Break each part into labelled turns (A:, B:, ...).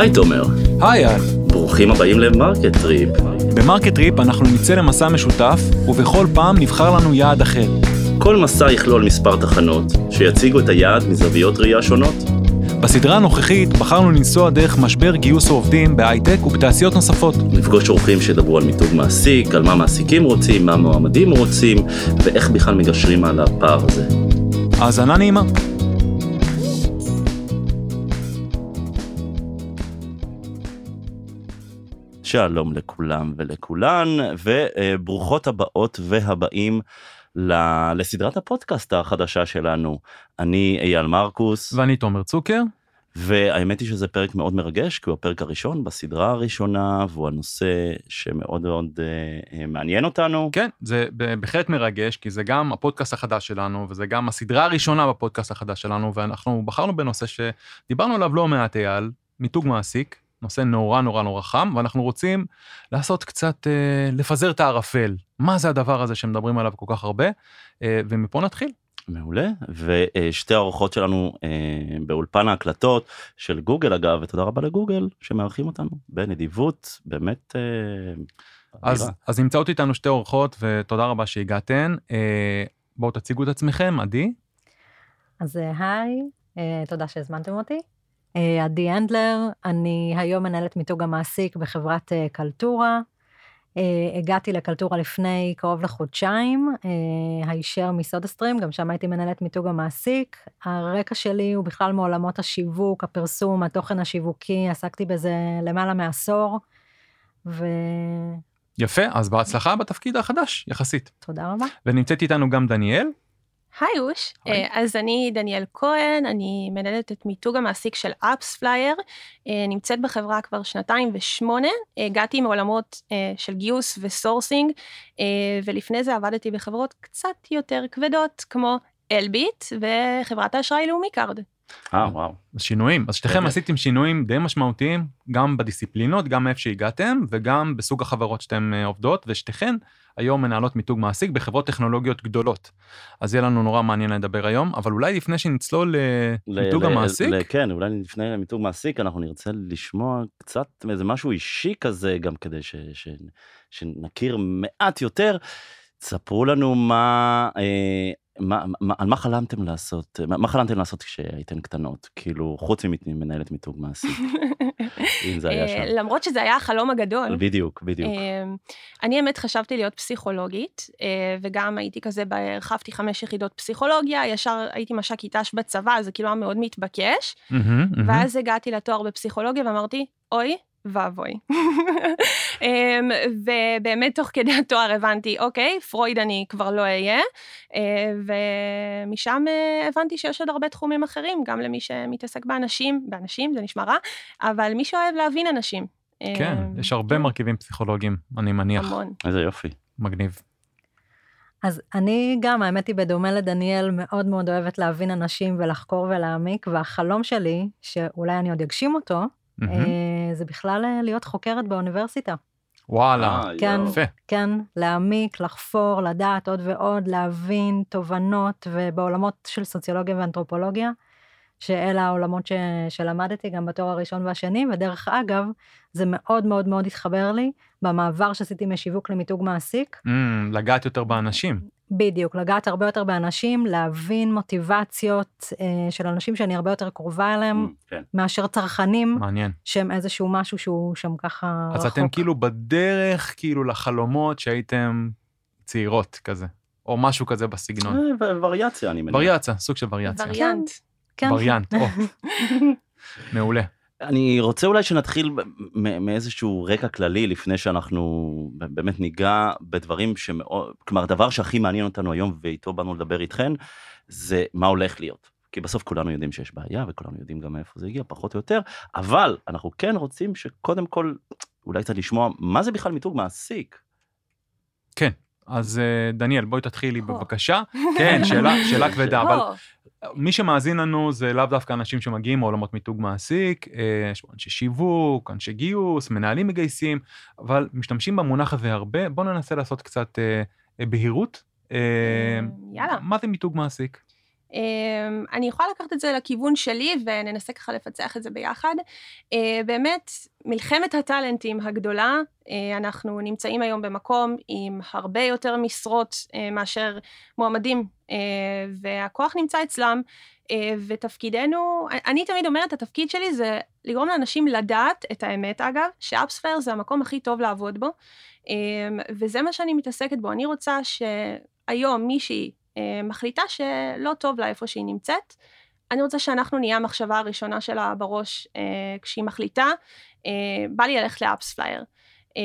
A: היי תומר,
B: היי יעל.
A: ברוכים הבאים למרקט טריפ.
B: במרקט טריפ אנחנו נצא למסע משותף, ובכל פעם נבחר לנו יעד אחר.
A: כל מסע יכלול מספר תחנות, שיציגו את היעד מזוויות ראייה שונות.
B: בסדרה הנוכחית בחרנו לנסוע דרך משבר גיוס העובדים בהייטק ובתעשיות נוספות.
A: נפגוש אורחים שידברו על מיתוג מעסיק, על מה מעסיקים רוצים, מה מועמדים רוצים, ואיך בכלל מגשרים על הפער הזה.
B: האזנה נעימה.
A: שלום לכולם ולכולן, וברוכות הבאות והבאים לסדרת הפודקאסט החדשה שלנו. אני אייל מרקוס,
B: ואני תומר צוקר.
A: והאמת היא שזה פרק מאוד מרגש, כי הוא הפרק הראשון בסדרה הראשונה, והוא הנושא שמאוד מאוד אה, אה, מעניין אותנו.
B: כן, זה בהחלט מרגש, כי זה גם הפודקאסט החדש שלנו, וזה גם הסדרה הראשונה בפודקאסט החדש שלנו, ואנחנו בחרנו בנושא שדיברנו עליו לא מעט, אייל, מיתוג מעסיק, נושא נורא נורא נורא חם, ואנחנו רוצים לעשות קצת, אה, לפזר את הערפל. מה זה הדבר הזה שמדברים עליו כל כך הרבה? אה, ומפה נתחיל.
A: מעולה, ושתי האורחות שלנו אה, באולפן ההקלטות של גוגל אגב, ותודה רבה לגוגל שמארחים אותנו בנדיבות, באמת אה,
B: אז. אז נמצאות איתנו שתי אורחות, ותודה רבה שהגעתן. אה, בואו תציגו את עצמכם, עדי.
C: אז היי, אה, תודה שהזמנתם אותי. אה, עדי הנדלר, אני היום מנהלת מיתוג המעסיק בחברת אה, קלטורה. אה, הגעתי לקלטורה לפני קרוב לחודשיים, הישר מסודה סטרים, גם שם הייתי מנהלת מיתוג המעסיק. הרקע שלי הוא בכלל מעולמות השיווק, הפרסום, התוכן השיווקי, עסקתי בזה למעלה מעשור, ותודה
B: יפה, אז בהצלחה בתפקיד החדש, יחסית.
C: רבה.
B: ונמצאת איתנו גם דניאל.
D: היי אוש. אה, אז אני דניאל כהן, אני מנהלת את מיתוג המעסיק של AppsFlyer, אה, נמצאת בחברה כבר שנתיים ושמונה, הגעתי מעולמות אה, של גיוס ו sourcing, אה, ולפני זה עבדתי בחברות קצת יותר כבדות, כמו אלביט וחברת האשראי לאומי קארד.
A: אה וואו,
B: אז שינויים. אז שתיכם
A: באמת.
B: עשיתם שינויים די משמעותיים, גם בדיסציפלינות, גם מאיפה שהגעתם, וגם בסוג החברות שאתן אה, עובדות, ושתיכן היום מנהלות מיתוג מעסיק בחברות טכנולוגיות גדולות. אז יהיה לנו נורא מעניין לדבר היום, אבל אולי לפני שנצלול למיתוג
A: ל- ל-
B: המעסיק,
A: כן, אולי לפני מיתוג מעסיק אנחנו נרצה לשמוע קצת איזה משהו אישי כזה, גם כדי ש, ש, שנכיר מעט יותר. תספרו לנו מה, אה, מה, מה, על מה חלמתם לעשות, מה, מה חלמתם לעשות כשהייתן קטנות, כאילו חוץ ממנהלת מיתוג מעסיק, אם זה היה
D: אה,
A: שם.
D: למרות שזה היה החלום הגדול.
A: בדיוק, בדיוק.
D: אמ, אני האמת חשבתי להיות פסיכולוגית, אה, וגם הייתי כזה, הרחבתי חמש יחידות פסיכולוגיה, ישר הייתי מש"קית ת"ש בצבא, זה כאילו היה מאוד מתבקש. ואז הגעתי לתואר בפסיכולוגיה ואמרתי, אוי ואבוי. אמ, ובאמת תוך כדי התואר הבנתי, אוקיי, פרויד אני כבר לא אהיה, אה, ומשם אה, הבנתי שיש עוד הרבה תחומים אחרים, גם למי שמתעסק באנשים, באנשים זה נשמע רע, אבל מי שאוהב להבין אנשים.
B: כן,
D: אמ,
B: יש הרבה
D: כן,
B: מרכיבים פסיכולוגיים, אני מניח.
D: המון.
A: איזה יופי.
B: מגניב.
C: אז אני גם, האמת היא, בדומה לדניאל, מאוד מאוד אוהבת להבין אנשים ולחקור ולהעמיק, והחלום שלי, שאולי אני עוד אגשים אותו, אה, זה בכלל אה, להיות חוקרת באוניברסיטה.
B: וואלה,
A: אה,
C: כן.
B: יפה.
C: כן, להעמיק, לחפור, לדעת עוד ועוד, להבין תובנות, ובעולמות של סוציולוגיה ואנתרופולוגיה, שאלה העולמות ש... שלמדתי גם בתואר הראשון והשני, ודרך אגב, זה מאוד מאוד מאוד התחבר לי במעבר שעשיתי משיווק למיתוג מעסיק.
B: אמ, לגעת יותר באנשים.
C: בדיוק, לגעת הרבה יותר באנשים, להבין מוטיבציות אה, של אנשים שאני הרבה יותר קרובה אליהם,
A: כן.
C: מאשר צרכנים,
B: מעניין.
C: שהם איזשהו משהו שהוא שם ככה
B: אז
C: רחוק.
B: אתם כאילו בדרך, כאילו, לחלומות שהייתם צעירות כזה, או משהו כזה בסגנון.
A: אה, וריאציה אני מניח.
B: וריאציה, סוג של וריאציה.
D: וריאנט.
C: כן,
B: וריאנט, או, מעולה.
A: אני רוצה אולי שנתחיל מאיזשהו רקע כללי לפני שאנחנו באמת ניגע בדברים שמאוד, כלומר הדבר שהכי מעניין אותנו היום ואיתו באנו לדבר איתכן, זה מה הולך להיות. כי בסוף כולנו יודעים שיש בעיה וכולנו יודעים גם מאיפה זה הגיע פחות או יותר, אבל אנחנו כן רוצים שקודם כל אולי קצת לשמוע מה זה בכלל מיתוג מעסיק.
B: כן, אז אה, דניאל, בואי תתחילי. בבקשה. כן, שאלה, שאלה כבדה, אבל מי שמאזין לנו זה לאו דווקא אנשים שמגיעים מעולמות מיתוג מעסיק, אה, יש פה אנשי שיווק, אנשי גיוס, מנהלים מגייסים, אבל משתמשים במונח הזה הרבה. בואו ננסה לעשות קצת אה, בהירות.
D: יאללה.
B: מה זה מיתוג מעסיק?
D: אמ, אני יכולה לקחת את זה לכיוון שלי וננסה ככה לפצח את זה ביחד. אה, באמת, מלחמת הטאלנטים הגדולה, אה, אנחנו נמצאים היום במקום עם הרבה יותר משרות אה, מאשר מועמדים, והכוח נמצא אצלם, ותפקידנו, אני תמיד אומרת, התפקיד שלי זה לגרום לאנשים לדעת את האמת, אגב, שאפספייר זה המקום הכי טוב לעבוד בו, וזה מה שאני מתעסקת בו. אני רוצה שהיום מישהי אה, מחליטה שלא טוב לה איפה שהיא נמצאת. אני רוצה שאנחנו נהיה המחשבה הראשונה שלה בראש אה, כשהיא מחליטה, אה, בא לי ללכת ל AppsFlyer. אה,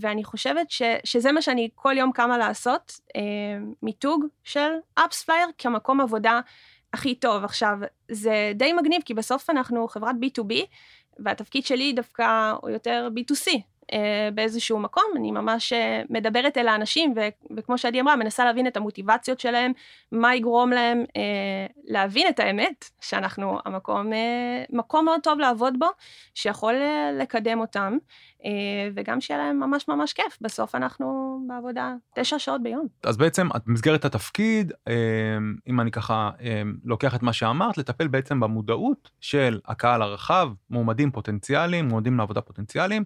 D: ואני חושבת ש, שזה מה שאני כל יום קמה לעשות, אה, מיתוג של AppsFlyer כמקום עבודה הכי טוב. עכשיו, זה די מגניב, כי בסוף אנחנו חברת B2B, והתפקיד שלי דווקא הוא יותר B2C. אה, באיזשהו מקום, אני ממש אה, מדברת אל האנשים, ו- וכמו שעדי אמרה, מנסה להבין את המוטיבציות שלהם, מה יגרום להם אה, להבין את האמת, שאנחנו המקום, אה, מקום מאוד טוב לעבוד בו, שיכול אה, לקדם אותם, אה, וגם שיהיה להם ממש ממש כיף. בסוף אנחנו בעבודה תשע שעות ביום.
B: אז בעצם, את במסגרת התפקיד, אה, אם אני ככה אה, לוקח את מה שאמרת, לטפל בעצם במודעות של הקהל הרחב, מועמדים פוטנציאליים, מועמדים לעבודה פוטנציאליים,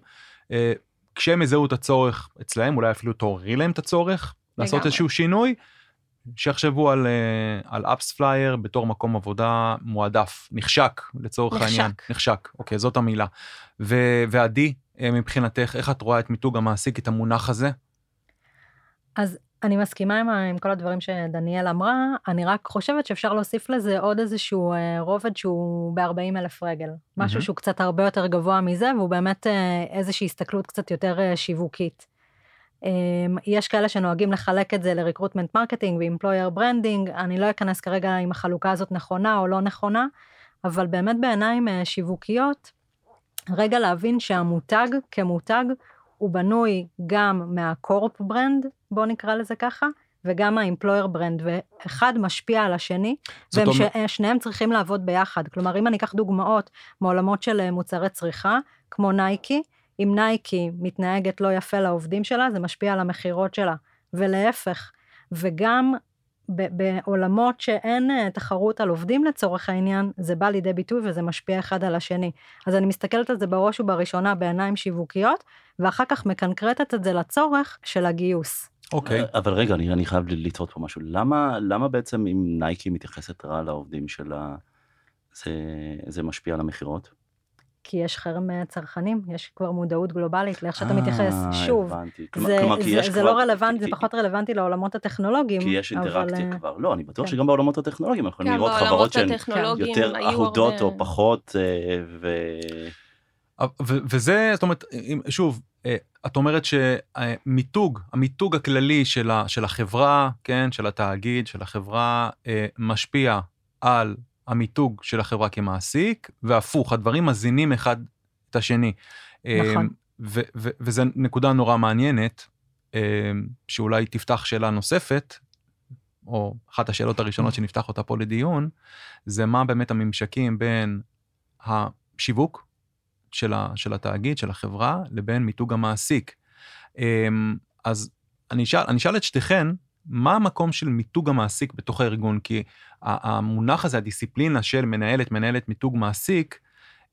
B: כשהם יזהו את הצורך אצלהם, אולי אפילו תעוררי להם את הצורך, לעשות איזשהו שינוי, שיחשבו על, אה, על AppsFlyer בתור מקום עבודה מועדף, נחשק לצורך נחשק. העניין. נחשק. אוקיי, זאת המילה. ו- ועדי, אה, מבחינתך, איך את רואה את מיתוג המעסיק, את המונח הזה?
C: אז אני מסכימה עם, עם כל הדברים שדניאל אמרה, אני רק חושבת שאפשר להוסיף לזה עוד איזשהו אה, רובד שהוא ב-40 אלף רגל. משהו mm-hmm. שהוא קצת הרבה יותר גבוה מזה, והוא באמת אה, איזושהי הסתכלות קצת יותר אה, שיווקית. אה, יש כאלה שנוהגים לחלק את זה ל recruitment marketing ו employer branding, אני לא אכנס כרגע אם החלוקה הזאת נכונה או לא נכונה, אבל באמת בעיניים אה, שיווקיות, רגע להבין שהמותג כמותג הוא בנוי גם מה corp brand, בוא נקרא לזה ככה, וגם ה employer brand, ואחד משפיע על השני, והם אומר... צריכים לעבוד ביחד. כלומר, אם אני אקח דוגמאות מעולמות של אה, מוצרי צריכה, כמו נייקי, אם נייקי מתנהגת לא יפה לעובדים שלה, זה משפיע על המכירות שלה, ולהפך. וגם בעולמות שאין אה, תחרות על עובדים לצורך העניין, זה בא לידי ביטוי וזה משפיע אחד על השני. אז אני מסתכלת על זה בראש ובראשונה בעיניים שיווקיות, ואחר כך מקנקרטת את זה לצורך של הגיוס.
A: אוקיי. Okay. אבל רגע, אני, אני חייב לטעות פה משהו. למה, למה בעצם אם נייקי מתייחסת רע לעובדים שלה, זה, זה משפיע על המכירות?
C: כי יש חרם אה, צרכנים, יש כבר מודעות גלובלית לאיך שאתה מתייחס. אה, שוב,
A: הבנתי.
C: זה, כלומר, זה, זה כבר, לא רלוונטי, כי, זה פחות רלוונטי לעולמות הטכנולוגיים.
A: כי יש אינטראקציה אבל... כבר. לא, אני בטוח כן. שגם בעולמות הטכנולוגיים אנחנו יכולים לראות חברות שהן יותר אהודות. או פחות, אה, ו...
B: וזה, זאת אומרת, שוב, את אומרת שמיתוג, המיתוג הכללי של, ה, של החברה, כן, של התאגיד, של החברה, משפיע על המיתוג של החברה כמעסיק, והפוך, הדברים מזינים אחד את השני.
C: נכון.
B: וזו נקודה נורא מעניינת, אמ, שאולי תפתח שאלה נוספת, או אחת השאלות הראשונות שנפתח אותה פה לדיון, זה מה באמת הממשקים בין השיווק של, ה, של התאגיד, של החברה, לבין מיתוג המעסיק. אמ, אז אני אשאל, אני אשאל את שתיכן, מה המקום של מיתוג המעסיק בתוך הארגון? כי המונח הזה, הדיסציפלינה של מנהלת, מנהלת מיתוג מעסיק,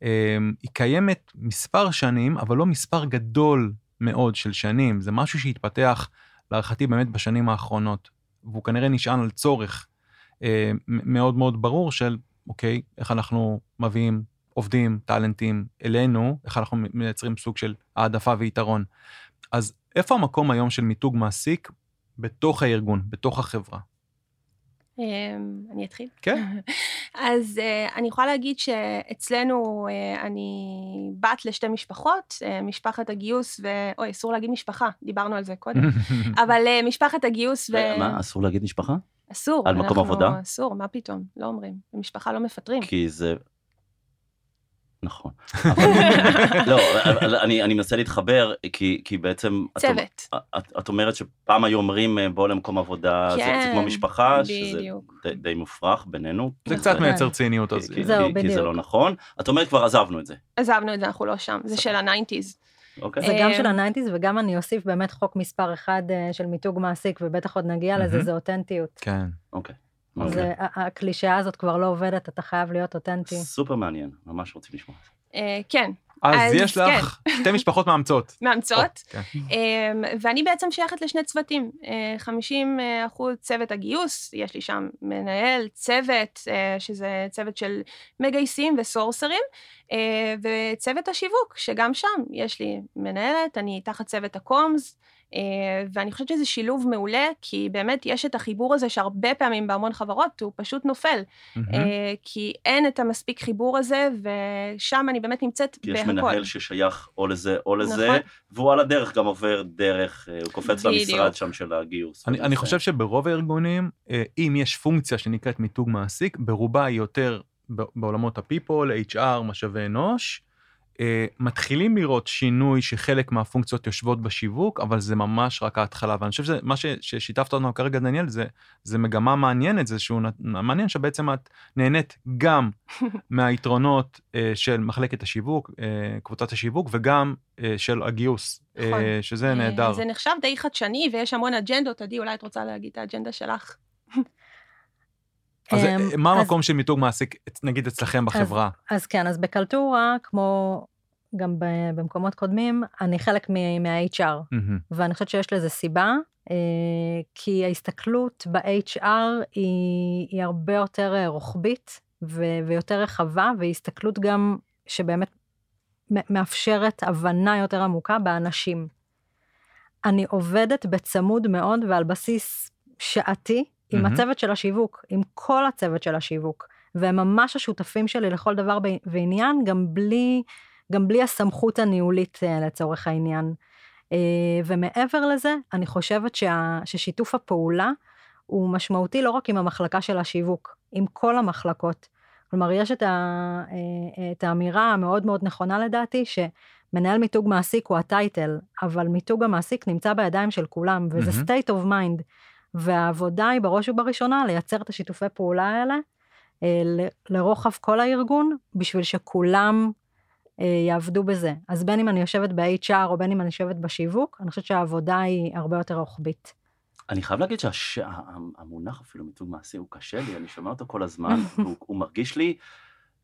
B: אמ, היא קיימת מספר שנים, אבל לא מספר גדול מאוד של שנים. זה משהו שהתפתח, להערכתי, באמת בשנים האחרונות, והוא כנראה נשען על צורך אמ, מאוד מאוד ברור של, אוקיי, איך אנחנו מביאים עובדים, טאלנטים אלינו, איך אנחנו מייצרים סוג של העדפה ויתרון. אז איפה המקום היום של מיתוג מעסיק בתוך הארגון, בתוך החברה?
D: אמ, אני אתחיל?
B: כן.
D: אז uh, אני יכולה להגיד שאצלנו uh, אני בת לשתי משפחות, uh, משפחת הגיוס ו... אוי, אסור להגיד משפחה, דיברנו על זה קודם, אבל משפחת הגיוס ו...
A: מה, אסור להגיד משפחה?
D: אסור.
A: על מקום עבודה?
D: אסור, מה פתאום, לא אומרים. במשפחה לא מפטרים.
A: כי זה נכון. לא, אני, אני מנסה להתחבר, כי, כי בעצם...
D: צוות.
A: את, את, את אומרת שפעם היו אומרים אה, בוא למקום עבודה, כן, זה, זה כמו משפחה, בדיוק. שזה די, די מופרך בינינו.
B: זה קצת מייצר ציניות אז.
C: כי, זהו, כי, בדיוק.
A: כי זה לא נכון. את אומרת כבר עזבנו את זה.
D: עזבנו את זה, אנחנו לא שם, זה של ה nineties.
C: אוקיי. זה גם של ה nineties וגם אני אוסיף באמת חוק מספר אחד אה, של מיתוג מעסיק, ובטח עוד נגיע לזה, זה אותנטיות.
B: כן.
A: אוקיי.
C: אז
A: אוקיי.
C: אה, ה- הקלישאה הזאת כבר לא עובדת, אתה חייב להיות אותנטי.
A: סופר מעניין, ממש רוצים לשמוע.
D: אה, כן,
B: אז
D: אז
B: יש לך שתי משפחות מאמצות.
D: מאמצות.
B: כן.
D: אמ, ואני בעצם שייכת לשני צוותים, אה, 50 אחוז צוות הגיוס, יש לי שם מנהל, צוות, אה, שזה צוות של מגייסים וסורסרים, אה, וצוות השיווק, שגם שם יש לי מנהלת, אני תחת צוות הקומס, אה, ואני חושבת שזה שילוב מעולה, כי באמת יש את החיבור הזה שהרבה פעמים בהמון חברות הוא פשוט נופל. אה, כי אין את המספיק חיבור הזה, ושם אני באמת נמצאת
A: כי יש
D: בהכל.
A: מנהל ששייך או לזה או לזה,
D: נכון.
A: והוא על הדרך גם עובר דרך, אה, הוא קופץ
D: בדיוק.
A: למשרד שם של הגיוס.
B: אני, אני חושב שברוב הארגונים, אה, אם יש פונקציה שנקראת מיתוג מעסיק, ברובה היא יותר בעולמות ה-people, HR, משאבי אנוש. אה, מתחילים לראות שינוי שחלק מהפונקציות יושבות בשיווק, אבל זה ממש רק ההתחלה. ואני חושב שמה ש- ששיתפת אותנו כרגע, דניאל, זה, זה מגמה מעניינת, זה שהוא מעניין שבעצם את נהנית גם מהיתרונות אה, של מחלקת השיווק, אה, קבוצת השיווק, וגם אה, של הגיוס,
D: נכון.
B: שזה נהדר.
D: זה נחשב די חדשני, ויש המון אג'נדות. עדי, אולי את רוצה להגיד את האג'נדה שלך?
B: אז
C: אמ,
B: אה, מה המקום של מיתוג מעסיק, נגיד אצלכם בחברה?
C: אז כן, אז בקלטורה, כמו גם במקומות קודמים, אני חלק מה-HR,
B: מהמם.
C: ואני חושבת שיש לזה סיבה, אה, כי ההסתכלות ב-HR היא, היא הרבה יותר אה, רוחבית ו- ויותר רחבה, והיא הסתכלות גם שבאמת מאפשרת הבנה יותר עמוקה באנשים. אני עובדת בצמוד מאוד ועל בסיס שעתי עם
B: מהמם.
C: הצוות של השיווק, עם כל הצוות של השיווק, והם ממש השותפים שלי לכל דבר ועניין, גם בלי, גם בלי הסמכות הניהולית אה, לצורך העניין. אה, ומעבר לזה, אני חושבת שה, ששיתוף הפעולה הוא משמעותי לא רק עם המחלקה של השיווק, עם כל המחלקות. כלומר, יש את, ה, אה, את האמירה המאוד מאוד נכונה לדעתי, שמנהל מיתוג מעסיק הוא הטייטל, אבל מיתוג המעסיק נמצא בידיים של כולם, וזה
B: מהמם.
C: state of mind. והעבודה היא בראש ובראשונה לייצר את השיתופי פעולה האלה אה, ל- לרוחב כל הארגון, בשביל שכולם אה, יעבדו בזה. אז בין אם אני יושבת ב-HR או בין אם אני יושבת בשיווק, אני חושבת שהעבודה היא הרבה יותר רוחבית.
A: אני חייב להגיד שהמונח אפילו מיתוג מעשי הוא קשה לי, אני שומע אותו כל הזמן, והוא הוא מרגיש לי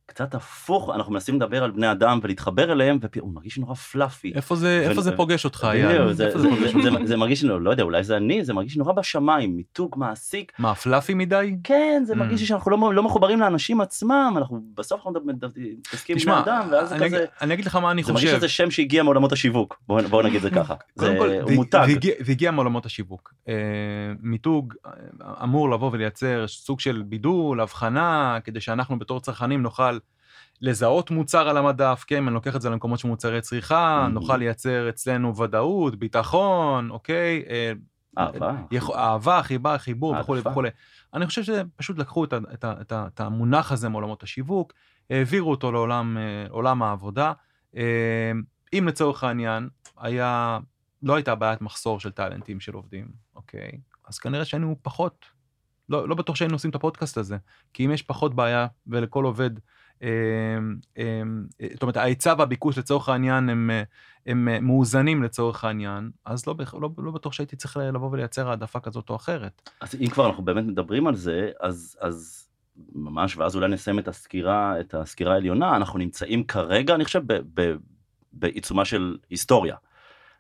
A: קצת הפוך, אנחנו מנסים לדבר על בני אדם ולהתחבר אליהם, והוא מרגיש נורא פלאפי.
B: איפה זה,
A: ו-
B: איפה זה פוגש אותך, אייל?
A: זה- זה-
B: זה
A: זה-? זה מרגיש לא יודע, אולי זה אני, זה מרגיש נורא בשמיים, מיתוג מעסיק.
B: מה, פלאפי מדי?
A: כן, זה
B: Mm.
A: מרגיש לי שאנחנו לא, לא מחוברים לאנשים עצמם, אנחנו בסוף אנחנו מתעסקים בני אדם, ואז זה
B: אני
A: כזה,
B: אני אגיד לך מה אני
A: זה מרגיש
B: חושב.
A: שזה שם שהגיע מעולמות השיווק, בואו בוא נגיד זה ככה. זה
B: כל,
A: מותג.
B: והגיע- והגיע מעולמות השיווק. אה, מיתוג אה, אמור לבוא ולייצר סוג של בידול, הבחנה, כדי שאנחנו בתור צרכנים נוכל לזהות מוצר על המדף, כן, אני לוקח את זה למקומות של מוצרי צריכה,
A: Mhm.
B: נוכל לייצר אצלנו ודאות, ביטחון, אוקיי? אה,
A: אהבה.
B: יכ- אהבה, חיבה, חיבור. וכולי וכולי. אני חושב שפשוט לקחו את, את, את, את המונח הזה מעולמות השיווק, העבירו אותו לעולם אה, העבודה. אה, אם לצורך העניין היה, לא הייתה בעיית מחסור של טאלנטים של עובדים, אוקיי? אז כנראה שהיינו פחות, לא, לא בטוח שהיינו עושים את הפודקאסט הזה, כי אם יש פחות בעיה ולכל עובד, אה, אה, אה, זאת אומרת, ההיצע והביקוש לצורך העניין הם, אה, הם אה, מאוזנים לצורך העניין, אז לא, לא, לא בטוח שהייתי צריך לבוא ולייצר העדפה כזאת או אחרת.
A: אז אם כבר אנחנו באמת מדברים על זה, אז, אז ממש, ואז אולי נסיים את הסקירה, את הסקירה העליונה, אנחנו נמצאים כרגע, אני חושב, ב, ב, בעיצומה של היסטוריה,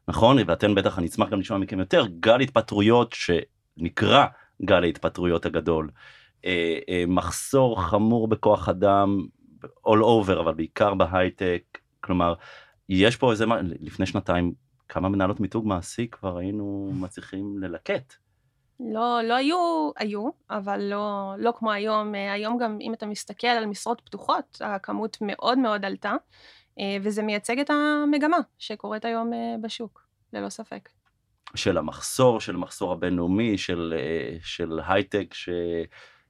A: נכון? ואתם בטח, אני אשמח גם לשמוע מכם יותר, גל התפטרויות שנקרא גל ההתפטרויות הגדול. אה, אה, מחסור חמור בכוח אדם, all over, אבל בעיקר בהייטק, כלומר, יש פה איזה, מה- לפני שנתיים, כמה מנהלות מיתוג מעסיק כבר היינו מצליחים ללקט.
D: לא, לא היו, היו, אבל לא, לא כמו היום. אה, היום גם, אם אתה מסתכל על משרות פתוחות, הכמות מאוד מאוד עלתה, אה, וזה מייצג את המגמה שקורית היום אה, בשוק, ללא ספק.
A: של המחסור, של המחסור הבינלאומי, של, של הייטק, ש,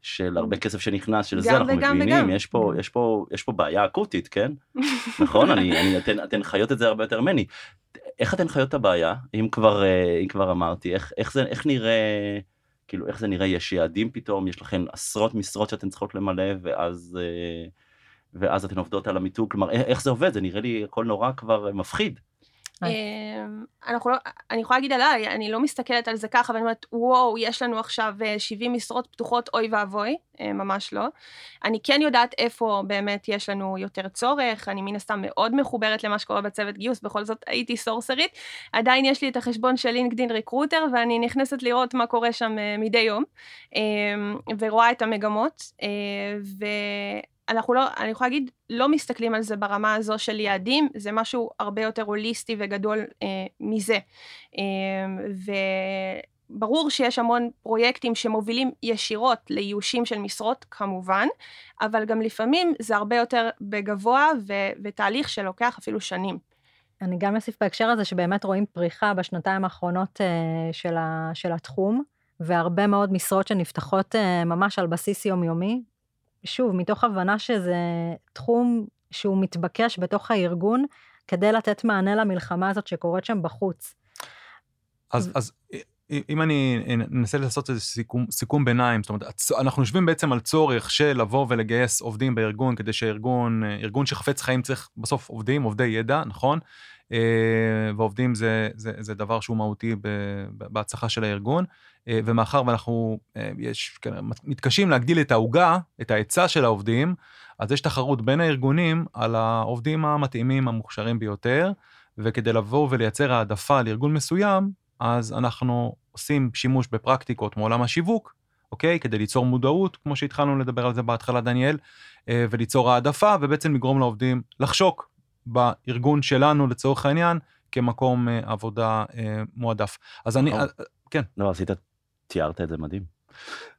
A: של הרבה כסף שנכנס, של זה אנחנו
D: וגם
A: מבינים,
D: וגם.
A: יש פה, יש, פה, יש פה בעיה אקוטית, כן? נכון? אני, אני, אתן, אתן חיות את זה הרבה יותר ממני. איך אתן חיות את הבעיה, אם כבר, אה, אם כבר אמרתי, איך, איך, זה, איך נראה, כאילו, איך זה נראה, יש יעדים פתאום, יש לכם עשרות משרות שאתן צריכות למלא, ואז, אה, ואז אתן עובדות על המיתוג, כלומר, איך איך זה עובד? זה נראה לי הכל נורא כבר מפחיד.
D: אמ, אנחנו לא, אני יכולה להגיד עליי, אני לא מסתכלת על זה ככה, ואני אומרת, וואו, יש לנו עכשיו אה, 70 משרות פתוחות, אוי ואבוי, אה, ממש לא. אני כן יודעת איפה באמת יש לנו יותר צורך, אני מן הסתם מאוד מחוברת למה שקורה בצוות גיוס, בכל זאת הייתי סורסרית, עדיין יש לי את החשבון של לינקדין ריקרוטר, ואני נכנסת לראות מה קורה שם אה, מדי יום, אמ, ורואה את המגמות, אה, ו... אנחנו לא, אני יכולה להגיד, לא מסתכלים על זה ברמה הזו של יעדים, זה משהו הרבה יותר הוליסטי וגדול אה, מזה. אה, וברור שיש המון פרויקטים שמובילים ישירות לאיושים של משרות, כמובן, אבל גם לפעמים זה הרבה יותר בגבוה ו- ותהליך שלוקח אפילו שנים.
C: אני גם אוסיף בהקשר הזה שבאמת רואים פריחה בשנתיים האחרונות אה, של, ה, של התחום, והרבה מאוד משרות שנפתחות אה, ממש על בסיס יומיומי. שוב, מתוך הבנה שזה תחום שהוא מתבקש בתוך הארגון, כדי לתת מענה למלחמה הזאת שקורית שם בחוץ.
B: אז, אז אם אני אנסה לעשות איזה סיכום, סיכום ביניים, זאת אומרת, אנחנו יושבים בעצם על צורך של לבוא ולגייס עובדים בארגון, כדי שהארגון, ארגון שחפץ חיים צריך בסוף עובדים, עובדי ידע, נכון? אה, ועובדים זה, זה, זה דבר שהוא מהותי בהצלחה של הארגון, אה, ומאחר ואנחנו אה, יש, כן, מתקשים להגדיל את העוגה, את ההיצע של העובדים, אז יש תחרות בין הארגונים על העובדים המתאימים, המוכשרים ביותר, וכדי לבוא ולייצר העדפה לארגון מסוים, אז אנחנו עושים שימוש בפרקטיקות מעולם השיווק, אוקיי? כדי ליצור מודעות, כמו שהתחלנו לדבר על זה בהתחלה, דניאל, וליצור העדפה, ובעצם לגרום לעובדים לחשוק בארגון שלנו, לצורך העניין, כמקום אה, עבודה אה, מועדף. אז אני,
A: נכון.
B: אה, כן.
A: לא, עשית, תיארת את זה מדהים.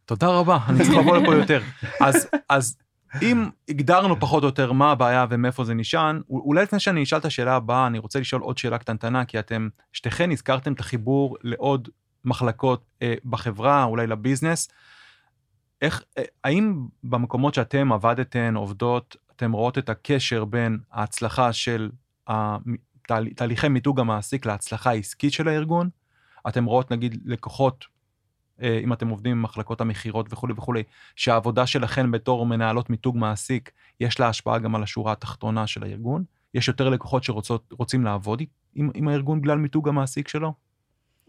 B: תודה רבה, אני צריך לבוא לפה יותר. אז, אז אם הגדרנו פחות או יותר מה הבעיה ומאיפה זה נשען, אולי לפני שאני אשאל את השאלה הבאה, אני רוצה לשאול עוד שאלה קטנטנה, כי אתם, שתיכן הזכרתם את החיבור לעוד מחלקות אה, בחברה, אולי לביזנס. איך, אה, האם במקומות שאתם עבדתן, עובדות, אתם רואות את הקשר בין ההצלחה של תהליכי מיתוג המעסיק להצלחה העסקית של הארגון? אתם רואות נגיד לקוחות אה, אם אתם עובדים עם מחלקות המכירות וכולי וכולי, שהעבודה שלכם בתור מנהלות מיתוג מעסיק, יש לה השפעה גם על השורה התחתונה של הארגון? יש יותר לקוחות שרוצים לעבוד עם, עם הארגון בגלל מיתוג המעסיק שלו?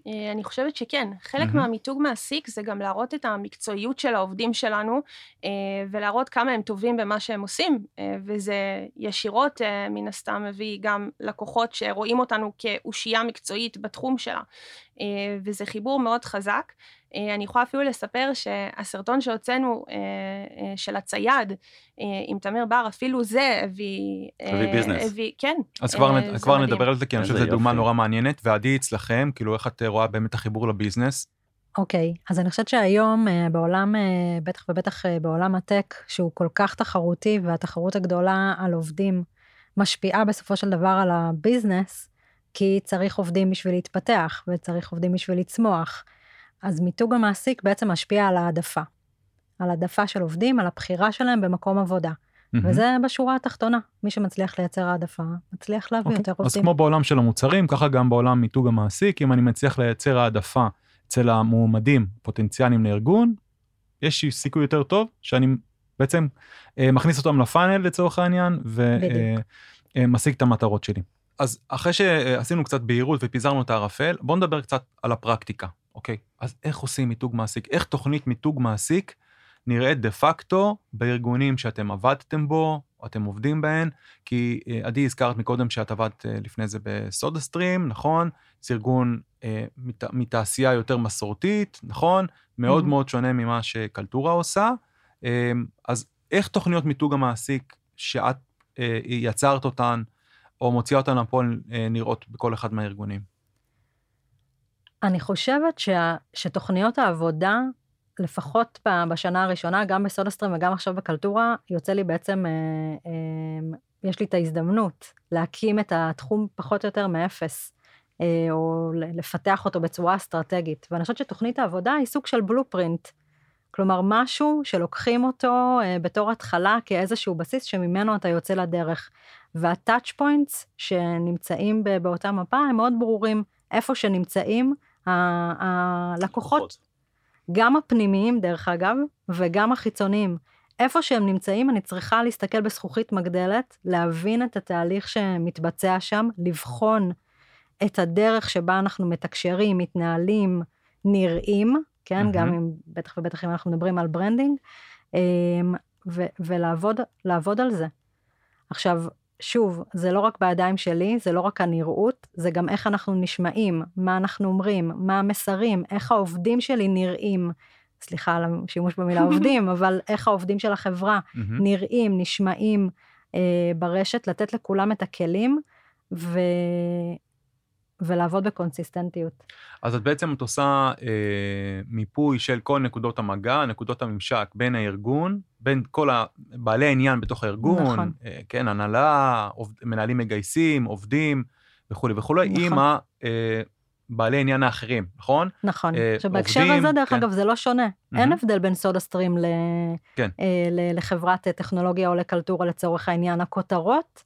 D: אה, אני חושבת שכן. חלק
B: מהמם.
D: מהמיתוג מעסיק זה גם להראות את המקצועיות של העובדים שלנו, אה, ולהראות כמה הם טובים במה שהם עושים, אה, וזה ישירות, מן הסתם, מביא גם לקוחות שרואים אותנו כאושייה מקצועית בתחום שלה, וזה חיבור מאוד חזק. אה, אני יכולה אפילו לספר שהסרטון שהוצאנו אה, אה, של הצייד עם תמיר בר, אפילו זה הביא...
A: הביא ביזנס.
D: הביא, כן.
B: אז כבר, כבר. נדבר על זה, כי אני חושב שזו דוגמה. נורא מעניינת, ועדי אצלכם, כאילו איך את רואה באמת החיבור לביזנס?
C: אוקיי, אז אני חושבת שהיום בעולם, בטח ובטח בעולם הטק, שהוא כל כך תחרותי, והתחרות הגדולה על עובדים משפיעה בסופו של דבר על הביזנס, כי צריך עובדים בשביל להתפתח, וצריך עובדים בשביל לצמוח. אז מיתוג המעסיק בעצם משפיע על העדפה. על העדפה של עובדים, על הבחירה שלהם במקום עבודה. וזה בשורה התחתונה. מי שמצליח לייצר העדפה, מצליח להביא
B: אוקיי.
C: יותר
B: אז
C: עובדים.
B: כמו בעולם של המוצרים, ככה גם בעולם מיתוג המעסיק, אם אני מצליח לייצר העדפה אצל המועמדים פוטנציאליים לארגון, יש סיכוי יותר טוב שאני בעצם אה, מכניס אותם לפאנל לצורך העניין. ומשיג את המטרות שלי. אז אחרי שעשינו קצת בהירות ופיזרנו את הערפל, בואו נדבר קצת על הפרקטיקה, אוקיי? אז איך עושים מיתוג מעסיק? איך תוכנית מיתוג מעסיק נראית דה פקטו בארגונים שאתם עבדתם בו, או אתם עובדים בהן? כי אה, עדי, הזכרת מקודם שאת עבדת אה, לפני זה בסודה סטרים, נכון? זה ארגון אה, מת, מתעשייה יותר מסורתית, נכון? מאוד
C: Mhm.
B: מאוד שונה ממה שקלטורה עושה. אה, אז איך תוכניות מיתוג המעסיק שאת אה, יצרת אותן, או מוציאה אותן לפועל אה, נראות בכל אחד מהארגונים?
C: אני חושבת שה, שתוכניות העבודה, לפחות בשנה הראשונה, גם בסודסטרים וגם עכשיו בקלטורה, יוצא לי בעצם, אה, אה, יש לי את ההזדמנות להקים את התחום פחות או יותר מאפס, אה, או לפתח אותו בצורה אסטרטגית. ואני חושבת שתוכנית העבודה היא סוג של בלופרינט. כלומר, משהו שלוקחים אותו אה, בתור התחלה כאיזשהו בסיס שממנו אתה יוצא לדרך. והטאצ' פוינטס שנמצאים באותה מפה הם מאוד ברורים. איפה שנמצאים הלקוחות, גם הפנימיים דרך אגב, וגם החיצוניים. איפה שהם נמצאים, אני צריכה להסתכל בזכוכית מגדלת, להבין את התהליך שמתבצע שם, לבחון את הדרך שבה אנחנו מתקשרים, מתנהלים, נראים, כן,
B: מהמם.
C: גם אם, בטח ובטח אם אנחנו מדברים על branding, אמ, ו- ולעבוד לעבוד על זה. עכשיו, שוב, זה לא רק בידיים שלי, זה לא רק הנראות, זה גם איך אנחנו נשמעים, מה אנחנו אומרים, מה המסרים, איך העובדים שלי נראים. סליחה על השימוש במילה עובדים, אבל איך העובדים של החברה. נראים, נשמעים אה, ברשת, לתת לכולם את הכלים ו... ולעבוד בקונסיסטנטיות.
B: אז את בעצם את עושה אה, מיפוי של כל נקודות המגע, נקודות הממשק בין הארגון, בין כל בעלי העניין בתוך הארגון,
C: נכון.
B: אה, כן, הנהלה, עובד, מנהלים מגייסים, עובדים וכולי וכולי,
C: נכון.
B: עם ה, אה, בעלי עניין האחרים, נכון?
C: נכון.
B: אה,
C: עכשיו, בהקשר הזה, דרך
B: כן.
C: אגב, זה לא שונה. אין
B: מהמם.
C: הבדל בין סודה סטרים ל...
B: כן.
C: לחברת טכנולוגיה או לקלטורה לצורך העניין. הכותרות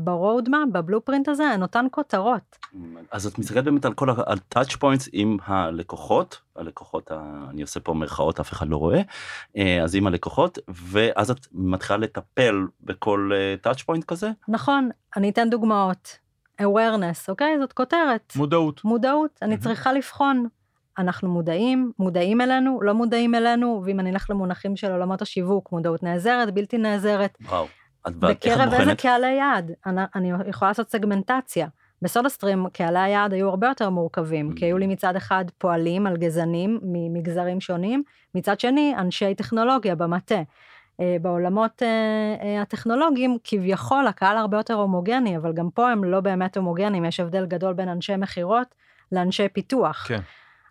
C: ב roadmap, ב blueprint הזה, הן אותן כותרות.
A: אז את מסתכלת באמת על כל ה- על touch points עם הלקוחות, הלקוחות, ה- אני עושה פה מירכאות, אף אחד לא רואה, אה, אז עם הלקוחות, ואז את מתחילה לטפל בכל touch point כזה?
C: נכון, אני אתן דוגמאות. awareness, אוקיי? זאת כותרת.
B: מודעות.
C: מודעות, אני
B: מהמם.
C: צריכה לבחון. אנחנו מודעים, מודעים אלינו, לא מודעים אלינו, ואם אני אלך למונחים של עולמות השיווק, מודעות נעזרת, בלתי נעזרת,
A: וואו.
C: בקרב איזה? קהלי יעד? אני, אני יכולה לעשות סגמנטציה. בסודה סטרים קהלי היעד היו הרבה יותר מורכבים, כי היו לי מצד אחד פועלים, מלגזנים ממגזרים שונים, מצד שני אנשי טכנולוגיה במטה. אה, בעולמות אה, אה, הטכנולוגיים, כביכול הקהל הרבה יותר הומוגני, אבל גם פה הם לא באמת הומוגנים, יש הבדל גדול בין אנשי מכירות לאנשי פיתוח.
B: כן.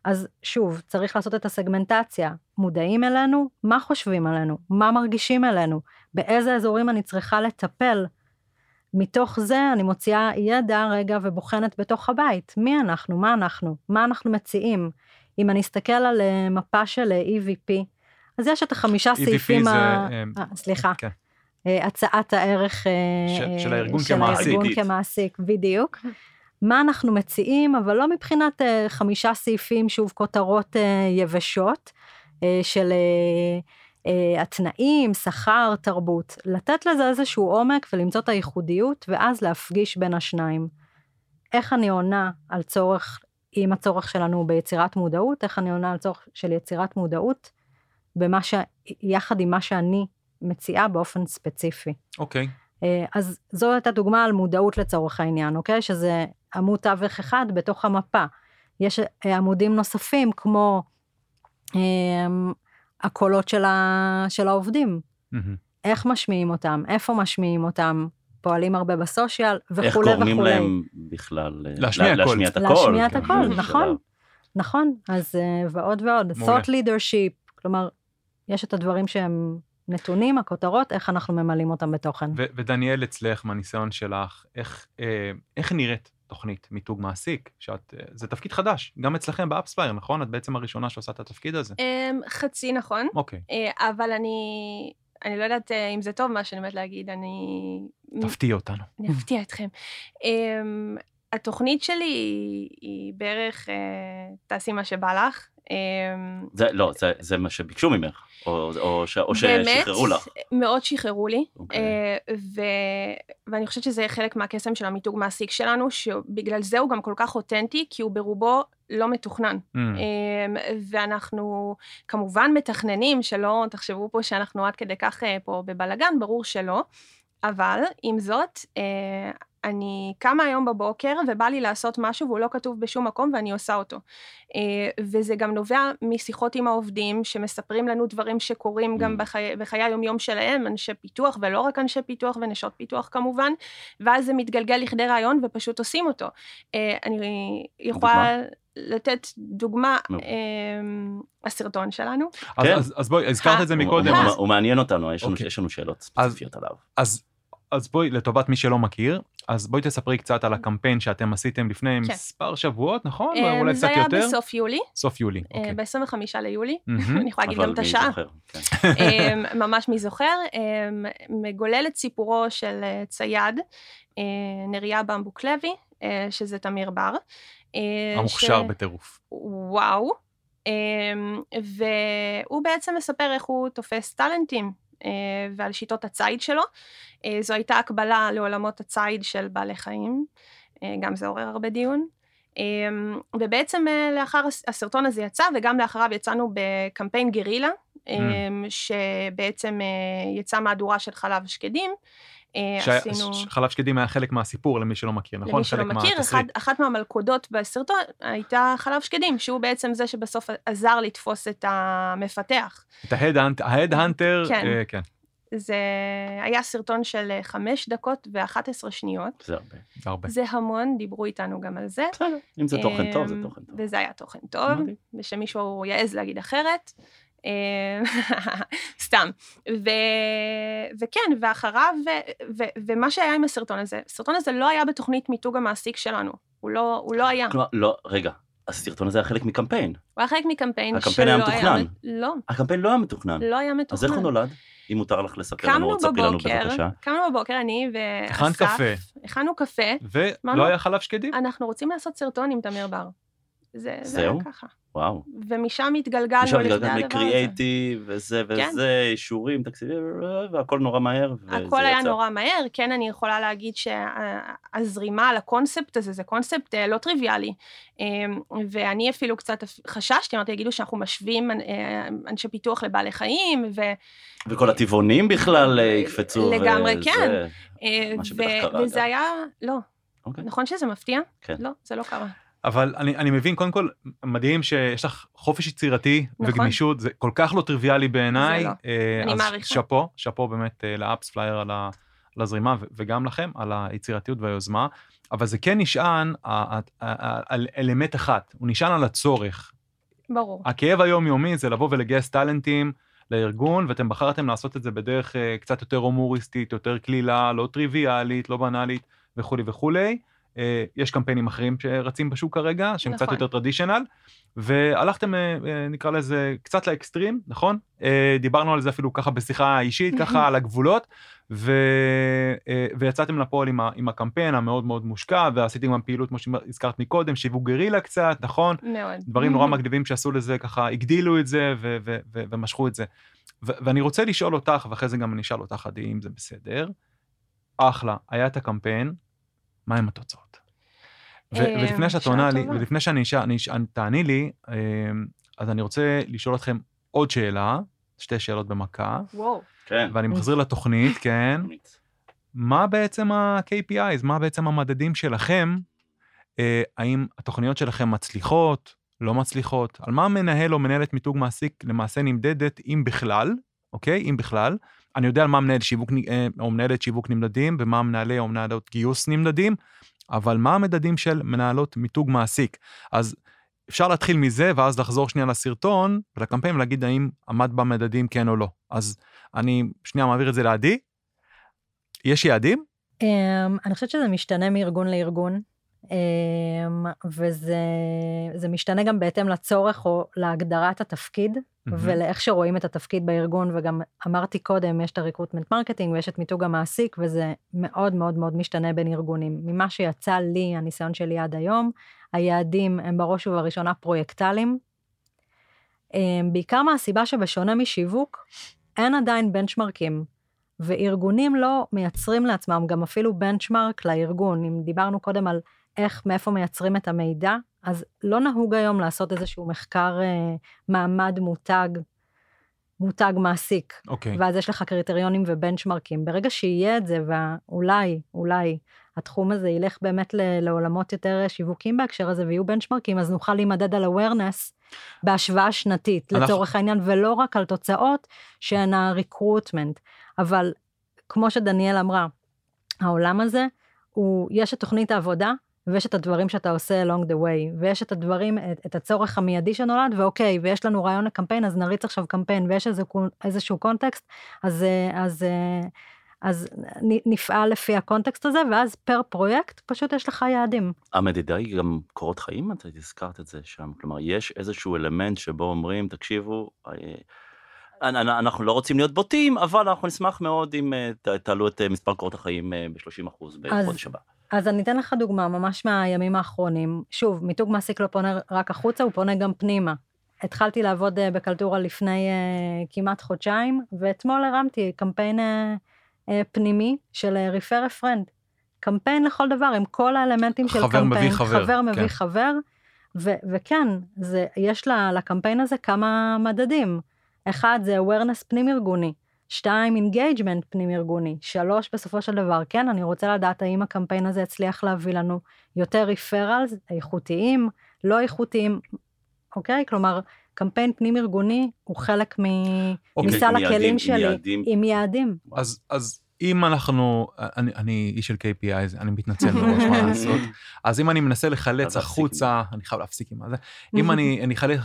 C: אז שוב, צריך לעשות את הסגמנטציה. מודעים אלינו? מה חושבים עלינו? מה מרגישים אלינו? באיזה אזורים אני צריכה לטפל? מתוך זה אני מוציאה ידע רגע ובוחנת בתוך הבית. מי אנחנו? מה אנחנו? מה אנחנו מציעים? אם אני אסתכל על אה, מפה של אה, EVP, אז יש את החמישה
B: EVP
C: סעיפים,
B: זה,
C: ה...
B: אה,
C: אה, סליחה,
B: כן.
C: אה, הצעת הערך
B: של- של הארגון
C: של
B: כמעסיק.
C: הארגון. כמעסיק, בדיוק. מה אנחנו מציעים, אבל לא מבחינת חמישה סעיפים, שוב, כותרות יבשות, של אה, התנאים, שכר, תרבות. לתת לזה איזשהו עומק ולמצוא את הייחודיות, ואז להפגיש בין השניים. איך אני עונה על צורך, אם הצורך שלנו הוא ביצירת מודעות, איך אני עונה על צורך של יצירת מודעות, במה ש... יחד עם מה שאני מציעה באופן ספציפי.
B: אוקיי.
C: אה, אז זו הייתה דוגמה על מודעות לצורך העניין, אוקיי? שזה עמוד תווך אחד בתוך המפה. יש אה, עמודים נוספים כמו אה, הקולות של, ה, של העובדים,
B: מהמם.
C: איך משמיעים אותם, איפה משמיעים אותם, פועלים הרבה בסושיאל וכולי
A: איך
C: וכולי.
A: גורמים להם בכלל אה,
B: להשמיע
A: לה-
B: קול.
A: להשמיע את הקול?
C: להשמיע את
A: כן,
C: הקול, נכון. נכון, אז אה, ועוד ועוד.
B: מעולה.
C: thought leadership, כלומר, יש את הדברים שהם נתונים, הכותרות, איך אנחנו ממלאים אותם בתוכן.
B: ו- ודניאל, אצלך, מהניסיון שלך, איך, אה, איך נראית תוכנית מיתוג מעסיק? שאת, אה, זה תפקיד חדש, גם אצלכם ב AppsFlyer, נכון? את בעצם הראשונה שעושה את התפקיד הזה.
D: אמ, חצי נכון,
B: אוקיי,
D: אה, אבל אני, אני לא יודעת אה, אם זה טוב מה שאני עומדת להגיד, אני...
B: תפתיע אותנו.
D: אני אפתיע אתכם. Um, התוכנית שלי היא, בערך תעשי מה שבא לך. Um,
A: זה לא, זה- זה מה שביקשו ממך, או או ש- או
D: באמת,
A: ששחררו לך.
D: מאוד שחררו לי,
A: אוקיי.
D: uh, ו, ואני חושבת שזה חלק מהקסם של המיתוג מעסיק שלנו, שבגלל זה הוא גם כל כך אותנטי, כי הוא ברובו לא מתוכנן.
B: Mm,
D: אמ, ואנחנו כמובן מתכננים, שלא תחשבו פה שאנחנו עד כדי כך אה, פה בבלגן, ברור שלא, אבל עם זאת, אה, אני קמה היום בבוקר ובא לי לעשות משהו והוא לא כתוב בשום מקום ואני עושה אותו. אה, וזה גם נובע משיחות עם העובדים שמספרים לנו דברים שקורים גם
A: Mm.
D: בחיי, בחיי היומיום שלהם, אנשי פיתוח ולא רק אנשי פיתוח ונשות פיתוח כמובן, ואז זה מתגלגל לכדי רעיון ופשוט עושים אותו. אה, אני יכולה לתת דוגמה. אמ, הסרטון שלנו.
B: אז,
A: כן.
B: אז, אז בואי, הזכרת את זה מקודם,
A: הוא-
B: אז,
A: הוא מעניין אותנו, יש לנו-
B: אוקיי.
A: יש לנו שאלות
B: אז-
A: ספציפיות עליו.
B: אז, אז בואי, לטובת מי שלא מכיר, אז בואי תספרי קצת על הקמפיין שאתם עשיתם לפני
D: כן.
B: מספר שבועות, נכון?
D: אמ,
B: אולי
D: זה
B: קצת
D: היה
B: יותר?
D: בסוף יולי,
B: סוף יולי,
D: אה,
B: אוקיי.
D: ב-25 ליולי. אני יכולה להגיד
A: אבל
D: גם את
A: מי
D: השעה.
A: זוכר, כן.
D: אמ, ממש מי זוכר, מגולל את סיפורו של אה, צייד, אה, נריה במבוק לוי, אה, שזה תמיר בר. אה,
B: המוכשר
D: ש-
B: בטירוף.
D: וואו. והוא בעצם מספר איך הוא תופס טאלנטים אה, ועל שיטות הציד שלו. אה, זו הייתה הקבלה לעולמות הציד של בעלי חיים. אה, גם זה עורר הרבה דיון. אה, ובעצם אה, לאחר הס- הסרטון הזה יצא, וגם לאחריו יצאנו בקמפיין גרילה, אה, שבעצם אה, יצא מהדורה של חלב שקדים. אה, עשינו...
B: חלב שקדים היה חלק מהסיפור, למי שלא מכיר, נכון?
D: למי שלא מכיר, אחד. אחת מהמלכודות בסרטון הייתה חלב שקדים, שהוא בעצם זה שבסוף עזר לתפוס את המפתח.
B: את ההד-הנטר,
D: כן.
B: כן,
D: זה היה סרטון של אה, חמש דקות ו-11 שניות.
A: זה הרבה.
B: זה הרבה.
D: זה המון, דיברו איתנו גם על זה.
A: בסדר, אם זה תוכן טוב, זה
D: אמ,
A: תוכן טוב.
D: וזה היה תוכן טוב. ושמישהו יעז להגיד אחרת. אמ, סתם. ו... וכן, ואחריו, ו... ו... ומה שהיה עם הסרטון הזה, הסרטון הזה לא היה בתוכנית מיתוג המעסיק שלנו. הוא לא, הוא לא היה.
A: כלומר, לא, רגע, הסרטון הזה היה חלק מקמפיין.
D: הוא היה חלק מקמפיין
A: הקמפיין היה
D: שלא
A: מתוכנן.
D: לא,
A: הקמפיין לא היה מתוכנן.
D: לא היה מתוכנן.
A: אז איך הוא נולד? אם מותר לך לספר לנו,
D: קמנו
A: או תספרי לנו
D: בבוקר,
A: בבקשה.
D: קמנו בבוקר, אני ואסף.
B: הכנת קפה.
D: הכנו קפה,
B: ולא היה חלב שקדים?
D: אנחנו רוצים לעשות סרטון עם תמיר בר. זה, זה היה? ככה.
A: וואו.
D: ומשם התגלגלנו
A: הגעתם
D: הדבר הזה.
A: מקריאייטיב, וזה
D: כן.
A: וזה, אישורים, תקציבים, והכל נורא מהר. וזה
D: הכל היה
A: יצא.
D: נורא מהר, כן אני יכולה להגיד שהזרימה על הקונספט הזה זה קונספט אה, לא טריוויאלי. אה, ואני אפילו קצת חששתי, אמרתי, יגידו שאנחנו משווים אה, אנשי פיתוח לבעלי חיים, ו...
A: וכל הטבעונים בכלל אה, יקפצו.
D: לגמרי,
A: וזה.
D: כן.
A: מה שבטח קרה,
D: וזה
A: אגב.
D: היה, לא,
A: אוקיי.
D: נכון שזה מפתיע?
A: כן.
D: לא, זה לא קרה.
B: אבל אני, אני מבין, קודם כל, מדהים שיש לך חופש יצירתי
D: נכון.
B: וגמישות, זה כל כך לא טריוויאלי בעיניי.
D: זה לא.
B: אה,
D: אני מעריכה.
B: שאפו, שאפו באמת אה, ל AppsFlyer על, ה, על הזרימה, ו- וגם לכם על היצירתיות והיוזמה. אבל זה כן נשען על אלמנט אחד, הוא נשען על הצורך.
D: ברור.
B: הכאב היומיומי זה לבוא ולגייס טאלנטים לארגון, ואתם בחרתם לעשות את זה בדרך אה, קצת יותר הומוריסטית, יותר קלילה, לא טריוויאלית, לא בנאלית וכולי וכולי. אה, יש קמפיינים אחרים שרצים בשוק כרגע, שהם קצת
D: נכון.
B: יותר טרדישנל, והלכתם, אה, אה, נקרא לזה, קצת לאקסטרים, נכון? דיברנו על זה אפילו ככה בשיחה אישית, ככה על הגבולות, ו, ויצאתם לפועל עם, ה, עם הקמפיין המאוד מאוד מושקע, ועשיתם גם פעילות, כמו שהזכרת מקודם, שיווק גרילה קצת, נכון?
D: מאוד.
B: דברים נורא מגניבים שעשו לזה, ככה הגדילו את זה ו- ו- ו- ומשכו את זה. ו- ואני רוצה לשאול אותך, ואחרי זה גם אני אשאל אותך, עדי, אם זה בסדר. אחלה, היה את הקמפיין, מה עם התוצאות?
D: אה,
B: ולפני שאת עונה לי. ולפני שאני אשאל, תעני לי, אה, אז אני רוצה לשאול אתכם עוד שאלה, שתי שאלות במכה,
D: וואו.
A: כן.
B: ואני מחזיר לתוכנית, כן? מה בעצם ה-KPIs, מה בעצם המדדים שלכם? אה, האם התוכניות שלכם מצליחות, לא מצליחות? על מה מנהל או מנהלת מיתוג מעסיק למעשה נמדדת, אם בכלל, אוקיי? אם בכלל. אני יודע על מה מנהל שיווק אה, או מנהלת שיווק נמדדים, ומה מנהלי או מנהלות גיוס נמדדים, אבל מה המדדים של מנהלות מיתוג מעסיק? אז אפשר להתחיל מזה, ואז לחזור שנייה לסרטון ולקמפיין ולהגיד האם עמד במדדים כן או לא. אז אני שנייה מעביר את זה לעדי. יש יעדים?
C: Um, אני חושבת שזה משתנה מארגון לארגון, וזה זה משתנה גם בהתאם לצורך או להגדרת התפקיד, ולאיך שרואים את התפקיד בארגון, וגם אמרתי קודם, יש את ה recruitment marketing ויש את מיתוג המעסיק, וזה מאוד מאוד מאוד משתנה בין ארגונים. ממה שיצא לי, הניסיון שלי עד היום, היעדים הם בראש ובראשונה פרויקטליים, um, בעיקר מהסיבה שבשונה משיווק, אין עדיין בנצ'מרקים. וארגונים לא מייצרים לעצמם גם אפילו benchmark לארגון. אם דיברנו קודם על איך, מאיפה מייצרים את המידע, אז לא נהוג היום לעשות איזשהו מחקר אה, מעמד מותג, מותג מעסיק.
B: אוקיי.
C: ואז יש לך קריטריונים ובנצ'מרקים. ברגע שיהיה את זה, ואולי, אולי, התחום הזה ילך באמת לעולמות יותר שיווקים בהקשר הזה, ויהיו בנצ'מרקים, אז נוכל להימדד על awareness בהשוואה שנתית,
B: אנחנו-
C: לצורך העניין, ולא רק על תוצאות שהן ה-recruitment. אבל כמו שדניאל אמרה, העולם הזה, הוא, יש את תוכנית העבודה, ויש את הדברים שאתה עושה along the way, ויש את הדברים, את, את הצורך המיידי שנולד, ואוקיי, ויש לנו רעיון לקמפיין, אז נריץ עכשיו קמפיין, ויש איזה, איזשהו קונטקסט, אז, אה, אז, אה, אז נ- נפעל לפי הקונטקסט הזה, ואז פר פרויקט, פשוט יש לך יעדים.
A: המדידה היא גם קורות חיים, את הזכרת את זה שם. כלומר, יש איזשהו אלמנט שבו אומרים, תקשיבו, אה, אנ- אנ- אנחנו לא רוצים להיות בוטים, אבל אנחנו נשמח מאוד אם תעלו את מספר קורות החיים ב-30% בחודש הבא.
C: אז אני אתן לך דוגמה ממש מהימים האחרונים. שוב, מיתוג מעסיק לא פונה רק החוצה, הוא פונה גם פנימה. התחלתי לעבוד אה, בקלטורה לפני אה, כמעט חודשיים, ואתמול הרמתי קמפיין אה, אה, פנימי של refer a friend. קמפיין לכל דבר, עם כל האלמנטים של
B: חבר מביא
C: קמפיין.
B: חבר,
C: חבר מביא
B: כן.
C: חבר, ו- וכן, זה, יש לה, לקמפיין הזה כמה מדדים. אחד זה awareness פנים-ארגוני, שתיים, engagement פנים-ארגוני, שלוש, בסופו של דבר, כן, אני רוצה לדעת האם הקמפיין הזה הצליח להביא לנו יותר referrals איכותיים, לא איכותיים, אוקיי? כלומר, קמפיין פנים-ארגוני הוא חלק מ...
B: אוקיי.
C: מסל
A: עם יעדים,
C: הכלים
A: עם
C: שלי,
A: יעדים.
C: עם יעדים.
B: אז, אז אם אנחנו, אני, אני איש של KPI, אני מתנצל מראש מה לעשות. אז אם אני מנסה לחלץ החוצה, אני חייב להפסיק עם זה. אם אני, אני אחלץ,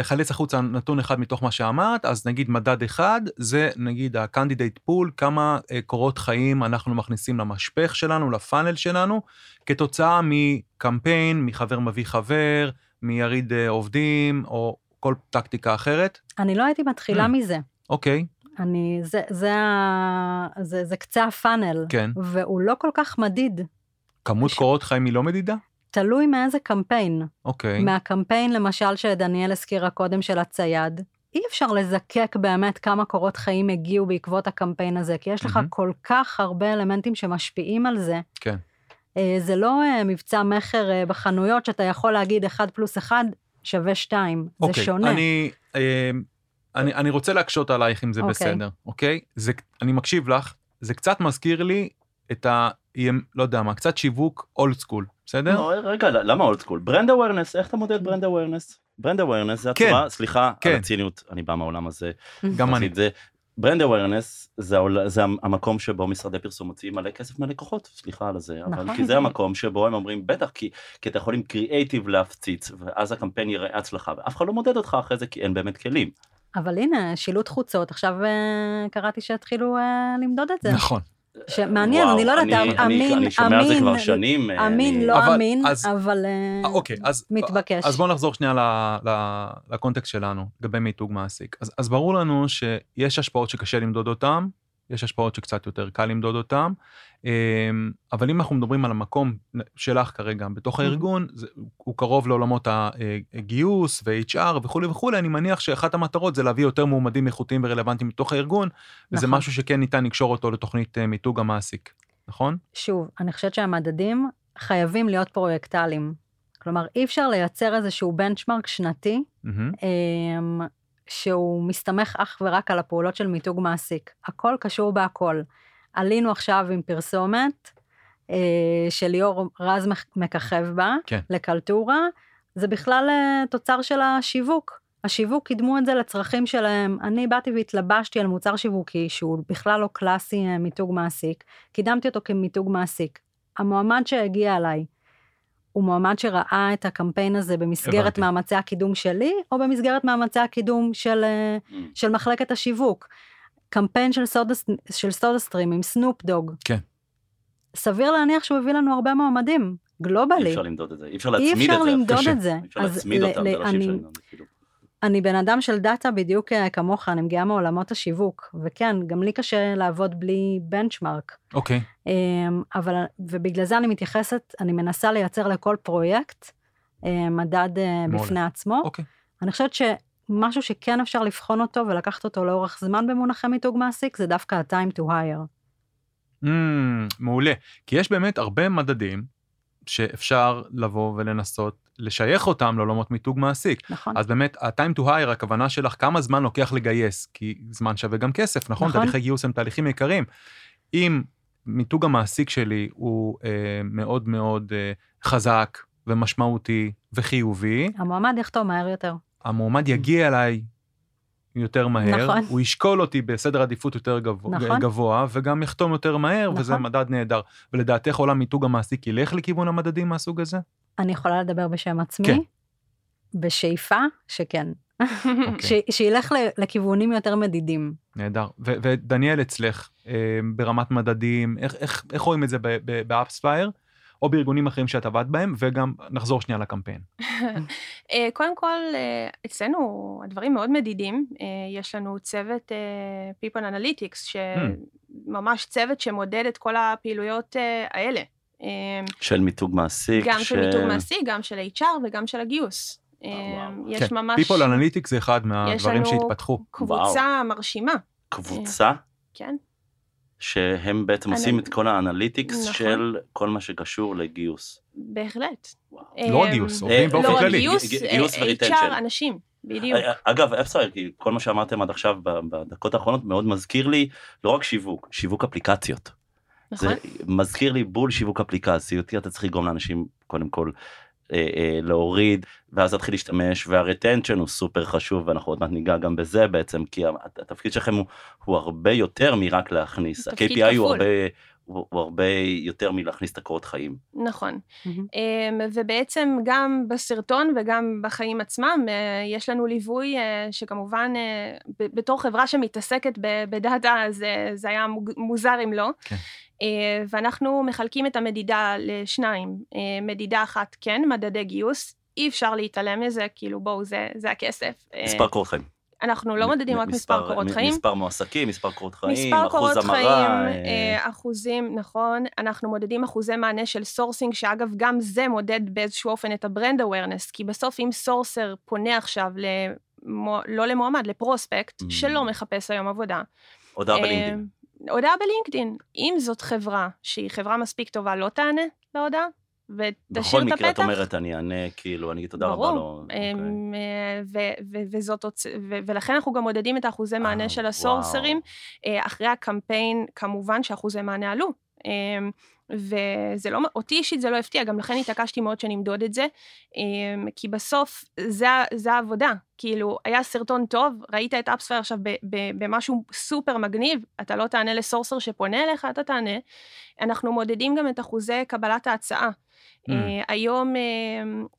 B: אחלץ החוצה נתון אחד מתוך מה שאמרת, אז נגיד מדד אחד, זה נגיד ה-candidate pool, כמה אה, קורות חיים אנחנו מכניסים למשפך שלנו, לפאנל שלנו, כתוצאה מקמפיין, מחבר מביא חבר, מיריד אה, עובדים, או כל טקטיקה אחרת.
C: אני לא הייתי מתחילה
B: Mm.
C: מזה.
B: אוקיי,
C: אני, זה, זה, זה, זה קצה הפאנל,
B: כן.
C: והוא לא כל כך מדיד.
B: כמות
C: ש-
B: קורות חיים היא לא מדידה?
C: תלוי מאיזה קמפיין.
B: אוקיי.
C: מהקמפיין, למשל, שדניאל הזכירה קודם של הצייד, אי אפשר לזקק באמת כמה קורות חיים הגיעו בעקבות הקמפיין הזה, כי יש לך
B: מהמם.
C: כל כך הרבה אלמנטים שמשפיעים על זה.
B: כן.
C: אה, זה לא אה, מבצע מכר אה, בחנויות שאתה יכול להגיד 1 פלוס 1 שווה 2, זה
B: אוקיי,
C: שונה.
B: אני, אה, אני, אני רוצה להקשות עלייך אם זה
C: אוקיי.
B: בסדר, אוקיי? זה, אני מקשיב לך, זה קצת מזכיר לי את ה... לא יודע מה, קצת שיווק old school, בסדר?
A: לא, רגע, למה old school? ברנד אווירנס, איך אתה מודד brand awareness? brand awareness זה
B: כן,
A: הצורה, סליחה
B: כן.
A: על הציניות, אני בא מהעולם הזה.
B: גם אני.
A: זה. brand awareness זה, זה המקום שבו משרדי פרסום מוציאים מלא כסף מהלקוחות, סליחה על זה, אבל
C: נכון.
A: כי זה המקום שבו הם אומרים בטח, כי, כי אתה יכול עם קריאייטיב להפציץ, ואז הקמפיין יראה הצלחה, ואף אחד לא מודד אותך אחרי זה כי אין באמת כלים.
C: אבל הנה, שילוט חוצות, עכשיו אה, קראתי שהתחילו אה, למדוד את זה.
B: נכון.
C: שמעניין,
A: וואו,
C: אני לא יודעת, אמין,
A: אני שומע על זה כבר
C: אמין,
A: שנים. אה,
C: אמין,
A: אני-
C: לא
B: אבל-
C: אמין,
B: אז-
C: אבל
B: אוקיי, אז...
C: מתבקש.
B: אז בואו נחזור שנייה ל- ל- לקונטקסט שלנו, לגבי מיתוג מעסיק. אז, אז ברור לנו שיש השפעות שקשה למדוד אותן, יש השפעות שקצת יותר קל למדוד אותן, אמ, אבל אם אנחנו מדברים על המקום שלך כרגע בתוך הארגון, זה, הוא קרוב לעולמות הגיוס ו-HR וכולי וכולי, אני מניח שאחת המטרות זה להביא יותר מועמדים איכותיים ורלוונטיים מתוך הארגון, וזה
C: נכון.
B: משהו שכן ניתן לקשור אותו לתוכנית אה, מיתוג המעסיק, נכון?
C: שוב, אני חושבת שהמדדים חייבים להיות פרויקטליים. כלומר, אי אפשר לייצר איזשהו בנצ'מרק שנתי,
B: מהמם.
C: שהוא מסתמך אך ורק על הפעולות של מיתוג מעסיק. הכל קשור בהכל. עלינו עכשיו עם פרסומת אה, שליאור רז מח- מככב בה,
B: כן.
C: לקלטורה, זה בכלל אה, תוצר של השיווק. השיווק קידמו את זה לצרכים שלהם. אני באתי והתלבשתי על מוצר שיווקי שהוא בכלל לא קלאסי אה, מיתוג מעסיק, קידמתי אותו כמיתוג מעסיק. המועמד שהגיע אליי, הוא מועמד שראה את הקמפיין הזה במסגרת
B: הבנתי.
C: מאמצי הקידום שלי, או במסגרת מאמצי הקידום של, אה,
A: Mm.
C: של מחלקת השיווק. קמפיין של סודה, של סודה סטרים עם סנופ דוג.
B: כן.
C: סביר להניח שהוא הביא לנו הרבה מועמדים,
A: אי
C: גלובלי.
A: אפשר למדוד את זה, אי אפשר
C: אי
A: להצמיד
C: אפשר
A: את זה.
C: למדוד
B: קשה.
C: את זה.
A: אי אפשר
C: אז
A: להצמיד
C: ל-
A: אותם,
C: ל-
A: זה לא שאי אפשר למדוד.
C: אני בן אדם של דאטה בדיוק אה, כמוך, אני מגיעה מעולמות השיווק, וכן, גם לי קשה לעבוד בלי benchmark.
B: אוקיי,
C: אמ, אבל, ובגלל זה אני מתייחסת, אני מנסה לייצר לכל פרויקט אה, מדד אה,
B: מעולה.
C: בפני עצמו.
B: אוקיי.
C: אני חושבת שמשהו שכן אפשר לבחון אותו ולקחת אותו לאורך זמן במונחי מיתוג מעסיק, זה דווקא ה-time to hire.
B: Mm, מעולה. כי יש באמת הרבה מדדים שאפשר לבוא ולנסות לשייך אותם לעולמות מיתוג מעסיק.
C: נכון?
B: אז באמת, ה-time to hire, הכוונה שלך, כמה זמן לוקח לגייס, כי זמן שווה גם כסף, נכון?
C: נכון.
B: תהליכי גיוס הם תהליכים יקרים. אם מיתוג המעסיק שלי הוא אה, מאוד מאוד אה, חזק ומשמעותי וחיובי,
C: המועמד יחתום מהר יותר.
B: המועמד יגיע אליי יותר מהר,
C: נכון.
B: הוא ישקול אותי בסדר עדיפות יותר גבוה,
C: נכון.
B: גבוה וגם יחתום יותר מהר, וזה
C: נכון.
B: מדד נהדר. ולדעתך עולם מיתוג המעסיק ילך לכיוון המדדים מהסוג הזה?
C: אני יכולה לדבר בשם עצמי?
B: כן.
C: בשאיפה שכן.
B: אוקיי.
C: ש- שילך לכיוונים יותר מדידים.
B: נהדר. ו- ודניאל אצלך, אה, ברמת מדדים, איך, איך, איך רואים את זה ב AppsFlyer, או בארגונים אחרים שאת עבדת בהם, וגם נחזור שנייה לקמפיין.
D: אה, קודם כל, אה, אצלנו הדברים מאוד מדידים. אה, יש לנו צוות People Analytics, שממש צוות שמודד את כל הפעילויות האלה.
A: של מיתוג מעסיק.
D: גם של מיתוג מעסיק, גם של HR וגם של הגיוס. יש
B: כן,
D: ממש
B: People Analytics זה אחד מהדברים
D: לנו
B: שהתפתחו.
D: קבוצה מרשימה,
A: קבוצה?
D: כן.
A: שהם בעצם עושים את כל ה analytics
D: נכון.
A: של כל מה שקשור לגיוס.
D: בהחלט.
B: לא רק
D: אמ,
B: גיוס,
A: אה,
B: עובדים באופן
D: לא
B: כללי.
D: גיוס,
A: גיוס
D: אה,
A: ו retention.
D: HR, אנשים, בדיוק.
A: אה, אגב, אפרופו, כי כל מה שאמרתם עד עכשיו בדקות האחרונות מאוד מזכיר לי לא רק שיווק, שיווק אפליקציות.
D: נכון?
A: זה מזכיר לי בול שיווק אפליקציות, אתה צריך לגרום לאנשים קודם כל אה, אה, להוריד, ואז להתחיל להשתמש, והרטנשן הוא סופר חשוב, ואנחנו עוד מעט ניגע גם בזה בעצם, כי הת- התפקיד שלכם הוא, הוא הרבה יותר מרק להכניס, ה-KPI הוא. הרבה, הוא, הוא הרבה יותר מלהכניס את הקורות חיים.
D: נכון. אמ, ובעצם גם בסרטון וגם בחיים עצמם, אה, יש לנו ליווי אה, שכמובן, אה, בתור חברה שמתעסקת בדאטה, זה, זה היה מוזר אם לא.
B: כן.
D: ואנחנו מחלקים את המדידה לשניים. מדידה אחת, כן, מדדי גיוס. אי אפשר להתעלם מזה, כאילו בואו, זה, זה הכסף.
A: מספר קורות חיים.
D: אנחנו לא מודדים רק מספר קורות חיים.
A: מספר מועסקים, מספר קורות חיים,
D: מספר
A: אחוז
D: קורות
A: המרה.
D: חיים,
A: אה,
D: אה, אחוזים, נכון. אנחנו מודדים אחוזי מענה של sourcing, שאגב, גם זה מודד באיזשהו אופן את ה brand awareness, כי בסוף אם sourcer פונה עכשיו, למו, לא למועמד, ל prospect,
A: Mm.
D: שלא מחפש היום עבודה.
A: הודעה
D: אה,
A: בלינקדאין.
D: הודעה בלינקדאין. אם זאת חברה שהיא חברה מספיק טובה, לא תענה להודעה, ותשאיר
A: בכל
D: את הפתח.
A: מקרה את אומרת, אני אענה, כאילו, אני אגיד תודה רבה
D: ברור.
A: לו. אוקיי.
D: אמ, אה, ו- ו- וזאת, הוצ- ו- ולכן אנחנו גם מודדים את האחוזי מענה
A: אה,
D: של
A: וואו.
D: הסורסרים. אה, אחרי הקמפיין, כמובן שאחוזי מענה עלו. אמ, וזה לא, אותי אישית זה לא הפתיע, גם לכן התעקשתי מאוד שנמדוד את זה, אמ, כי בסוף זה, זה העבודה. כאילו, היה סרטון טוב, ראית את אפספייר עכשיו ב- ב- במשהו סופר מגניב, אתה לא תענה לסורסר שפונה אליך, אתה תענה. אנחנו מודדים גם את אחוזי קבלת ההצעה.
B: Mm.
D: אה, היום אה,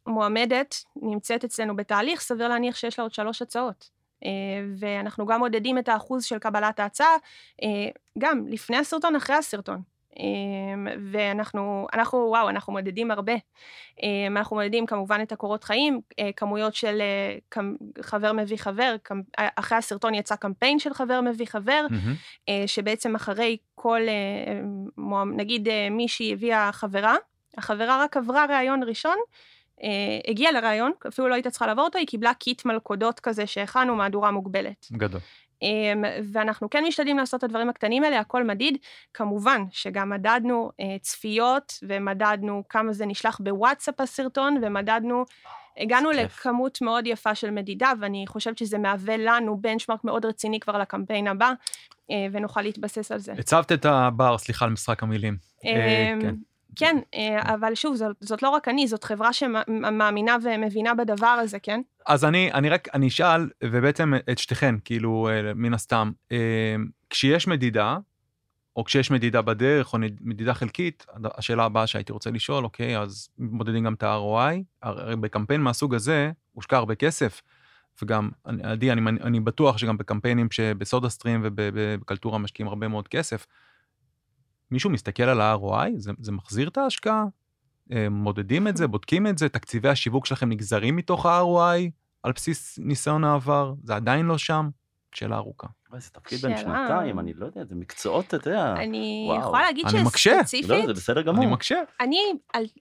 D: מועמדת נמצאת אצלנו בתהליך, סביר להניח שיש לה עוד שלוש הצעות. אה, ואנחנו גם מודדים את האחוז של קבלת ההצעה, גם לפני הסרטון, אחרי הסרטון. ואנחנו, אנחנו, וואו, אנחנו מודדים הרבה. אנחנו מודדים כמובן את הקורות חיים, כמויות של חבר מביא חבר, אחרי הסרטון יצא קמפיין של חבר מביא חבר. אה, שבעצם אחרי כל, נגיד מישהי הביאה חברה, החברה רק עברה ראיון ראשון, אה, הגיעה לראיון, אפילו לא הייתה צריכה לעבור אותו, היא קיבלה קיט מלכודות כזה שהכנו מהדורה מוגבלת.
B: גדול.
D: אמ, ואנחנו כן משתדלים לעשות את הדברים הקטנים האלה, הכל מדיד. כמובן שגם מדדנו אה, צפיות, ומדדנו כמה זה נשלח בוואטסאפ הסרטון, ומדדנו, הגענו
A: כיף.
D: לכמות מאוד יפה של מדידה, ואני חושבת שזה מהווה לנו בנצ'מארק מאוד רציני כבר לקמפיין הבא, אה, ונוכל להתבסס על זה.
B: הצבת את הבר, סליחה על משחק המילים. אה,
D: אמ,
B: כן.
D: כן, אה, אבל שוב, זאת, זאת לא רק אני, זאת חברה שמאמינה ומבינה בדבר הזה, כן?
B: אז אני, אני רק, אני אשאל, ובעצם את שתיכן, כאילו, אה, מן הסתם, אה, כשיש מדידה, או כשיש מדידה בדרך, או מדידה חלקית, השאלה הבאה שהייתי רוצה לשאול, אוקיי, אז מודדים גם את ה-ROI, הרי בקמפיין מהסוג הזה, הושקע הרבה כסף, וגם, עדי, אני, אני, אני בטוח שגם בקמפיינים שבסודה סטרים ובקלטורה משקיעים הרבה מאוד כסף, מישהו מסתכל על ה-ROI? זה, זה מחזיר את ההשקעה? אה, מודדים את זה, בודקים את זה, תקציבי השיווק שלכם נגזרים מתוך ה-ROI על בסיס ניסיון העבר, זה עדיין לא שם? שאלה ארוכה.
A: וואי, זה תפקיד בן
D: שאלה.
A: שנתיים, אני לא יודע, זה מקצועות, אתה יודע.
D: אני. יכולה להגיד
B: אני מקשה.
D: שספציפית,
A: לא, זה בסדר גמור.
B: אני מקשה.
D: אני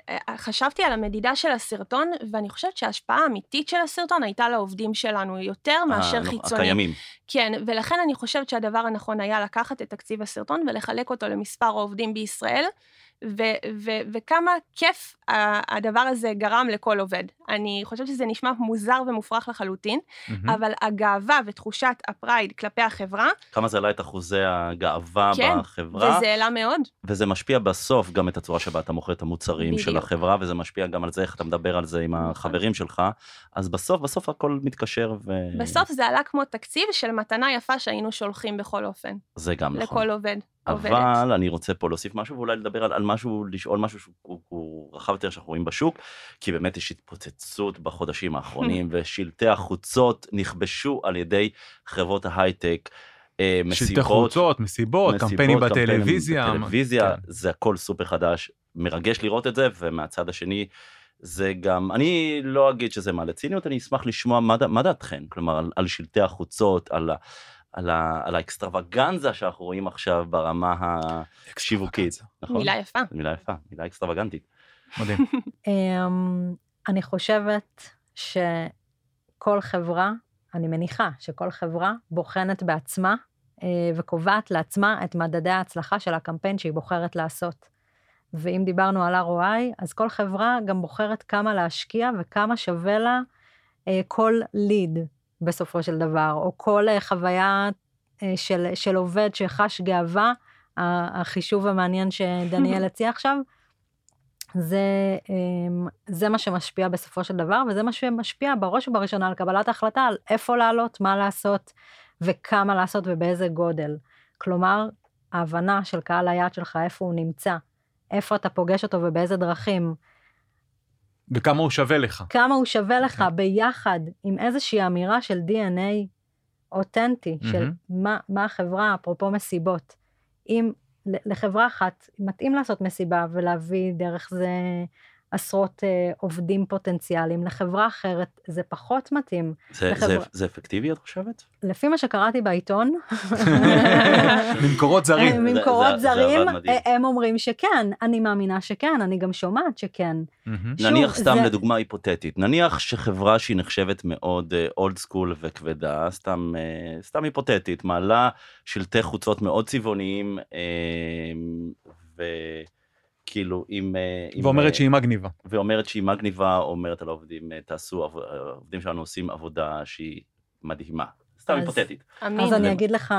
D: אה, חשבתי על המדידה של הסרטון, ואני חושבת שההשפעה האמיתית של הסרטון הייתה לעובדים שלנו, יותר מאשר
A: אה, לא,
D: חיצוני.
A: הקיימים.
D: כן, ולכן אני חושבת שהדבר הנכון היה לקחת את תקציב הסרטון ולחלק אותו למספר העובדים בישראל, ו- ו- וכמה כיף הדבר הזה גרם לכל עובד. אני חושבת שזה נשמע מוזר ומופרך לחלוטין,
B: מהמם.
D: אבל הגאווה ותחושת ה pride כלפי החברה,
A: כמה זה העלה את אחוזי הגאווה
D: כן,
A: בחברה,
D: וזה העלה מאוד.
A: וזה משפיע בסוף גם את הצורה שבה אתה מוכר את המוצרים של
D: בדיוק.
A: החברה, וזה משפיע גם על זה איך אתה מדבר על זה עם
D: נכון.
A: החברים שלך, אז בסוף, בסוף הכל מתקשר, וזה
D: בסוף זה עלה כמו תקציב של מתנה יפה שהיינו שולחים בכל אופן,
A: גם נכון.
D: לכל עובד, עובדת.
A: אבל אני רוצה פה להוסיף משהו ואולי לדבר על, על משהו, לשאול משהו שהוא הוא, הוא רחב יותר שאנחנו רואים בשוק, כי באמת יש התפוצצות בחודשים האחרונים, ושלטי החוצות נכבשו על ידי חברות ההייטק. אה,
B: שלטי
A: מסיבות,
B: חוצות, מסיבות,
A: מסיבות,
B: קמפיינים בטלוויזיה.
A: בטלוויזיה,
B: כן.
A: זה הכל סופר חדש, מרגש לראות את זה, ומהצד השני, זה גם, אני לא אגיד שזה מעלה ציניות, אני אשמח לשמוע מה, מה דעתכן, כלומר, על, על שלטי החוצות, על, על, על האקסטרווגנזה שאנחנו רואים עכשיו ברמה השיווקית, נכון?
D: מילה יפה.
A: מילה יפה, מילה אקסטרווגנטית.
B: מדהים.
C: אמ, אני חושבת שכל חברה, אני מניחה שכל חברה בוחנת בעצמה אה, וקובעת לעצמה את מדדי ההצלחה של הקמפיין שהיא בוחרת לעשות. ואם דיברנו על ROI, אז כל חברה גם בוחרת כמה להשקיע וכמה שווה לה אה, כל ליד בסופו של דבר, או כל אה, חוויה אה, של, של עובד שחש גאווה, החישוב המעניין שדניאל הציע עכשיו, זה, אמ, זה מה שמשפיע בסופו של דבר, וזה מה שמשפיע בראש ובראשונה על קבלת ההחלטה על איפה לעלות, מה לעשות, וכמה לעשות ובאיזה גודל. כלומר, ההבנה של קהל היעד שלך, איפה הוא נמצא, איפה אתה פוגש אותו ובאיזה דרכים.
B: וכמה הוא שווה לך.
C: כמה הוא שווה לך okay. אוקיי. ביחד עם איזושהי אמירה של DNA אותנטי, mm-hmm. של מה, מה החברה, אפרופו מסיבות. אם לחברה אחת מתאים לעשות מסיבה ולהביא דרך זה עשרות אה, עובדים פוטנציאליים, לחברה אחרת זה פחות מתאים.
A: זה, לחבר... זה, זה אפקטיבי את חושבת?
C: לפי מה שקראתי בעיתון.
B: ממקורות זרים.
C: ממקורות זרים, זה, זה הם אומרים שכן, אני מאמינה שכן, אני גם שומעת שכן.
A: נניח סתם זה... לדוגמה היפותטית, נניח שחברה שהיא נחשבת מאוד אולד uh, סקול וכבדה, סתם, uh, סתם היפותטית, מעלה שלטי חוצות מאוד צבעוניים, uh, ו... כאילו, אם... אה,
B: ואומרת שהיא מגניבה.
A: ואומרת שהיא מגניבה, אומרת על העובדים, אה, תעשו, העובדים שלנו עושים עבודה שהיא מדהימה. סתם היפותטית.
C: אז אני אגיד לך,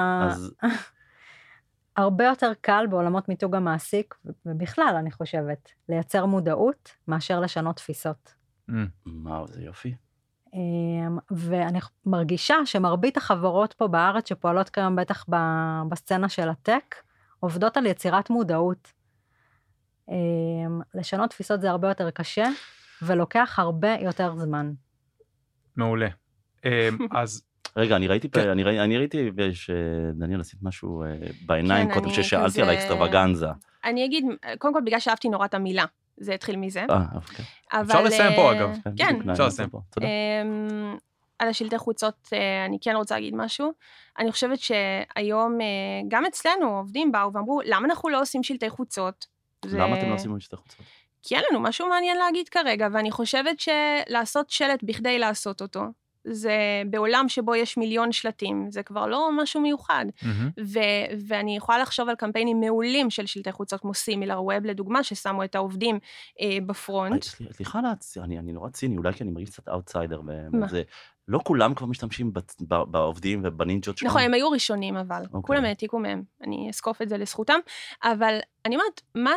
C: הרבה יותר קל בעולמות מיתוג המעסיק, ובכלל, אני חושבת, לייצר מודעות מאשר לשנות תפיסות.
A: Mm. וואו, זה יופי.
C: אמ, ואני מרגישה שמרבית החברות פה בארץ שפועלות כיום בטח בסצנה של הטק, עובדות על יצירת מודעות. אמ, לשנות תפיסות זה הרבה יותר קשה, ולוקח הרבה יותר זמן.
B: מעולה. אמ, אז...
A: רגע, אני ראיתי, כן. אני, ראי, אני ראיתי שדניאל עשית משהו אה, בעיניים כן, קודם ששאלתי כזה... על האקסטרווגנזה.
D: אני אגיד, קודם כל בגלל שאהבתי נורא את המילה, זה התחיל מזה.
A: אה, אוקיי.
B: אבל... אפשר לסיים פה אגב.
D: כן. כן.
B: אפשר לסיים פה,
A: תודה.
D: אמ, על השלטי חוצות אה, אני כן רוצה להגיד משהו. אני חושבת שהיום, גם אצלנו עובדים באו ואמרו, למה אנחנו לא עושים שלטי חוצות?
A: זה... למה אתם לא עושים שלטי חוצות?
D: כי אין לנו משהו מעניין להגיד כרגע, ואני חושבת שלעשות שלט בכדי לעשות אותו, זה בעולם שבו יש מיליון שלטים, זה כבר לא משהו מיוחד. Mm-hmm. ו- ואני יכולה לחשוב על קמפיינים מעולים של שלטי חוצות כמו Similarweb, לדוגמה, ששמו את העובדים אה, ב front.
A: סליחה, אני, אני נורא ציני, אולי כי אני מרגיש קצת אאוטסיידר בזה. לא כולם כבר משתמשים בעובדים ובנינג'ות שלהם.
D: נכון, הם היו ראשונים אבל. Okay. אוקיי. כולם העתיקו מהם, אני אזקוף את זה לזכותם. אבל אני אומרת, מה,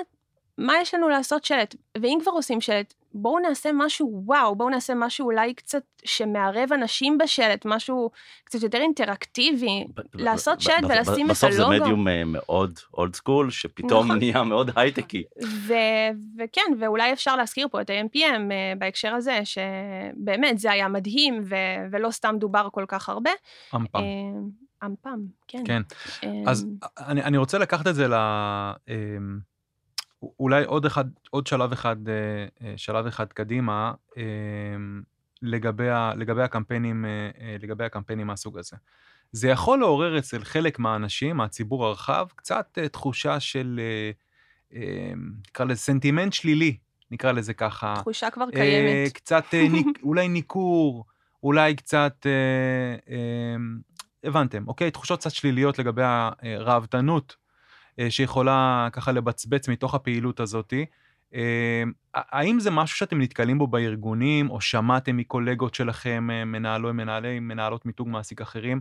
D: מה יש לנו לעשות שלט? ואם כבר עושים שלט, בואו נעשה משהו וואו, בואו נעשה משהו אולי קצת שמערב אנשים בשלט, משהו קצת יותר אינטראקטיבי, לעשות שלט ולשים את הלוגו.
A: בסוף זה מדיום אה, מאוד אולד סקול, שפתאום נכון. נהיה מאוד הייטקי.
D: וכן, ואולי אפשר להזכיר פה את ה-MPM אה, בהקשר הזה, שבאמת זה היה מדהים, ולא סתם דובר כל כך הרבה.
B: אמפם.
D: אה, אמפם, כן.
B: כן. אז אני רוצה לקחת את זה ל... אולי עוד אחד, עוד שלב אחד, אה, אה, שלב אחד קדימה, אמ, לגבי, ה, לגבי הקמפיינים, אה, לגבי הקמפיינים מהסוג הזה. זה יכול לעורר אצל חלק מהאנשים, מהציבור הרחב, קצת תחושה של, אמ, נקרא לזה סנטימנט שלילי, נקרא לזה ככה.
D: תחושה כבר קיימת.
B: קצת, אולי ניכור, אולי קצת, אמ, הבנתם, אוקיי? תחושות קצת שליליות לגבי הראוותנות שיכולה ככה לבצבץ מתוך הפעילות הזאתי. אה, האם זה משהו שאתם נתקלים בו בארגונים, או שמעתם מקולגות שלכם, אה, מנהלו, מנהלי, מנהלות מיתוג מעסיק אחרים?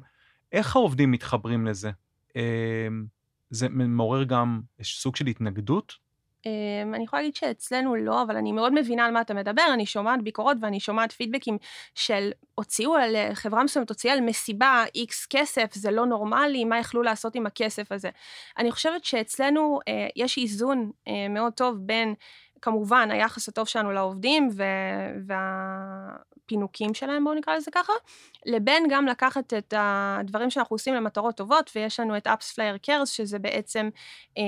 B: איך העובדים מתחברים לזה? זה מעורר גם סוג של התנגדות?
D: אמ, אני יכולה להגיד שאצלנו לא, אבל אני מאוד מבינה על מה אתה מדבר, אני שומעת ביקורות ואני שומעת פידבקים של הוציאו על, חברה מסוימת הוציאה על מסיבה איקס כסף, זה לא נורמלי, מה יכלו לעשות עם הכסף הזה. אני חושבת שאצלנו אה, יש איזון אה, מאוד טוב בין כמובן היחס הטוב שלנו לעובדים וה... הפינוקים שלהם, בואו נקרא לזה ככה, לבין גם לקחת את הדברים שאנחנו עושים למטרות טובות, ויש לנו את AppsFlyer Cares, שזה בעצם אה,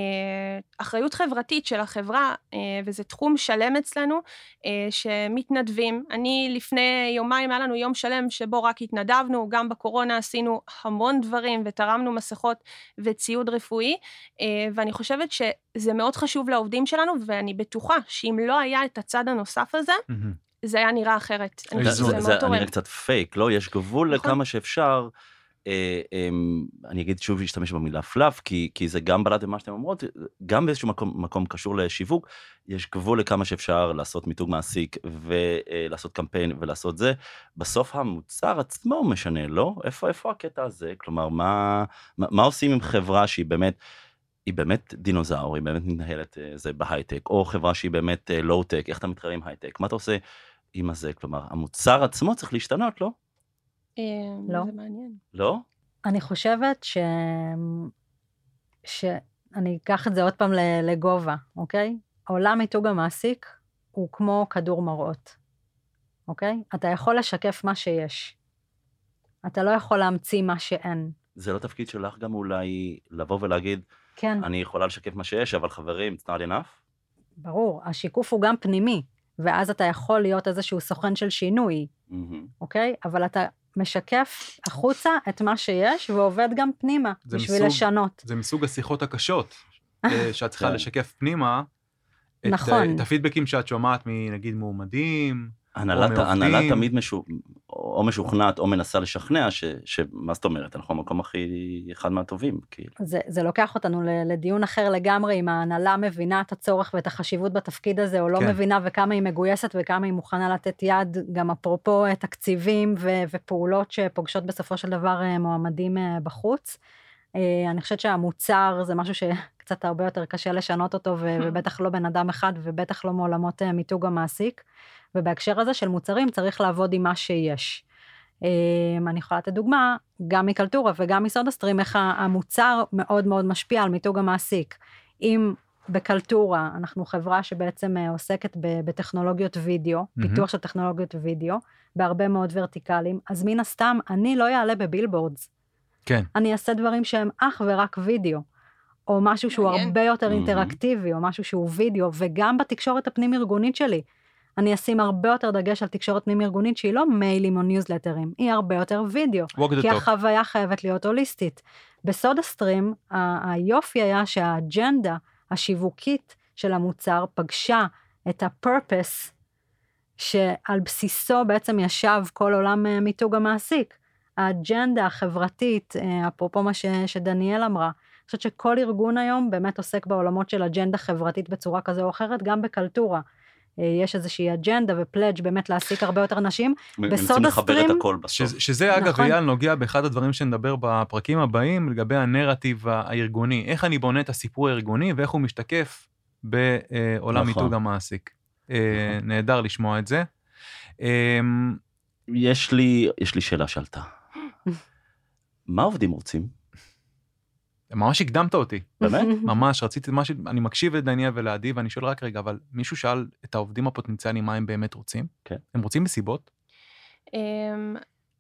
D: אחריות חברתית של החברה, אה, וזה תחום שלם אצלנו, אה, שמתנדבים. אני לפני יומיים היה לנו יום שלם שבו רק התנדבנו, גם בקורונה עשינו המון דברים ותרמנו מסכות וציוד רפואי, אה, ואני חושבת שזה מאוד חשוב לעובדים שלנו, ואני בטוחה שאם לא היה את הצד הנוסף הזה, mm-hmm. זה היה נראה אחרת.
A: זה, זה, זה נראה קצת פייק, לא? יש גבול נכון. לכמה שאפשר אה, אה, אני אגיד שוב להשתמש במילה fluff, כי, כי זה גם בלט במה שאתם אומרות, גם באיזשהו מקום, מקום קשור לשיווק, יש גבול לכמה שאפשר לעשות מיתוג מעסיק ולעשות קמפיין ולעשות זה. בסוף המוצר עצמו משנה, לא? איפה, איפה הקטע הזה? כלומר, מה, מה, מה עושים עם חברה שהיא באמת... היא באמת דינוזאור, היא באמת מתנהלת אה, זה בהייטק, או חברה שהיא באמת לואו-טק, איך אתה מתחרה עם הייטק, מה אתה עושה עם הזה? כלומר, המוצר עצמו צריך להשתנות, לא?
D: אה,
C: לא.
D: זה מעניין.
A: לא?
C: אני חושבת ש... שאני אקח את זה עוד פעם לגובה, אוקיי? עולם מיתוג המעסיק הוא כמו כדור מראות, אוקיי? אתה יכול לשקף מה שיש. אתה לא יכול להמציא מה שאין.
A: זה לא תפקיד שלך גם אולי לבוא ולהגיד,
C: כן,
A: אני יכולה לשקף מה שיש, אבל חברים, it's not enough?
C: ברור, השיקוף הוא גם פנימי, ואז אתה יכול להיות איזשהו סוכן של שינוי,
A: מהמם.
C: אוקיי? אבל אתה משקף החוצה את מה שיש ועובד גם פנימה בשביל
B: מסוג-
C: לשנות.
B: זה מסוג השיחות הקשות, אה, שאת צריכה
A: כן.
B: לשקף פנימה. את,
C: נכון.
B: אה, את הפידבקים שאת שומעת מנגיד מועמדים,
A: הנהלת. הנהלה תמיד משו, או משוכנעת או מנסה לשכנע, ש, שמה זאת אומרת, אנחנו המקום הכי, אחד מהטובים, כאילו.
C: זה, זה לוקח אותנו ל- לדיון אחר לגמרי, אם ההנהלה מבינה את הצורך ואת החשיבות בתפקיד הזה, או לא
B: כן.
C: מבינה, וכמה היא מגויסת וכמה היא מוכנה לתת יד, גם אפרופו אה, תקציבים ו- ופעולות שפוגשות בסופו של דבר אה, מועמדים אה, בחוץ. אני חושבת שהמוצר זה משהו שקצת הרבה יותר קשה לשנות אותו, ו- ובטח לא בן אדם אחד, ובטח לא מעולמות מיתוג המעסיק. ובהקשר הזה של מוצרים צריך לעבוד עם מה שיש. אה, אני יכולה לתת דוגמה, גם מקלטורה וגם מסודה סטרים, איך המוצר מאוד מאוד משפיע על מיתוג המעסיק. אם בקלטורה אנחנו חברה שבעצם אה, עוסקת ב- בטכנולוגיות וידאו,
B: מהמם.
C: פיתוח של טכנולוגיות וידאו, בהרבה מאוד ורטיקלים, אז מן הסתם אני לא אעלה בבילבורדס.
B: כן.
C: אני אעשה דברים שהם אך ורק וידאו, או משהו שהוא
D: מעניין.
C: הרבה יותר
A: מהמם.
C: אינטראקטיבי, או משהו שהוא וידאו, וגם בתקשורת הפנים-ארגונית שלי. אני אשים הרבה יותר דגש על תקשורת פנים-ארגונית שהיא לא מיילים או ניוזלטרים, היא הרבה יותר וידאו, כי
B: talk.
C: החוויה חייבת להיות הוליסטית. בסודה סטרים, היופי היה שהאג'נדה השיווקית של המוצר פגשה את הפרפס שעל בסיסו בעצם ישב כל עולם אה, מיתוג המעסיק. האג'נדה החברתית, אה, אפרופו מה ש, שדניאל אמרה, אני חושבת שכל ארגון היום באמת עוסק בעולמות של אג'נדה חברתית בצורה כזו או אחרת, גם בקלטורה. אה, יש איזושהי אג'נדה ופלאג' באמת להעסיק הרבה יותר נשים. בסודה סטרים-.
B: שזה, שזה אגב,
C: נכון.
B: אייל, נוגע באחד הדברים שנדבר בפרקים הבאים, לגבי הנרטיב הארגוני. איך אני בונה את הסיפור הארגוני ואיך הוא משתקף בעולם
A: נכון.
B: מיתוג המעסיק. אה,
A: נכון.
B: נהדר לשמוע את זה.
A: יש לי, יש לי שאלה שעלתה. מה עובדים רוצים?
B: ממש הקדמת אותי.
A: באמת?
B: ממש, רציתי, ממש, אני מקשיב לדניאל ולעדי, ואני שואל רק רגע, אבל מישהו שאל את העובדים הפוטנציאליים מה הם באמת רוצים?
A: כן.
B: הם רוצים מסיבות?
D: אמ,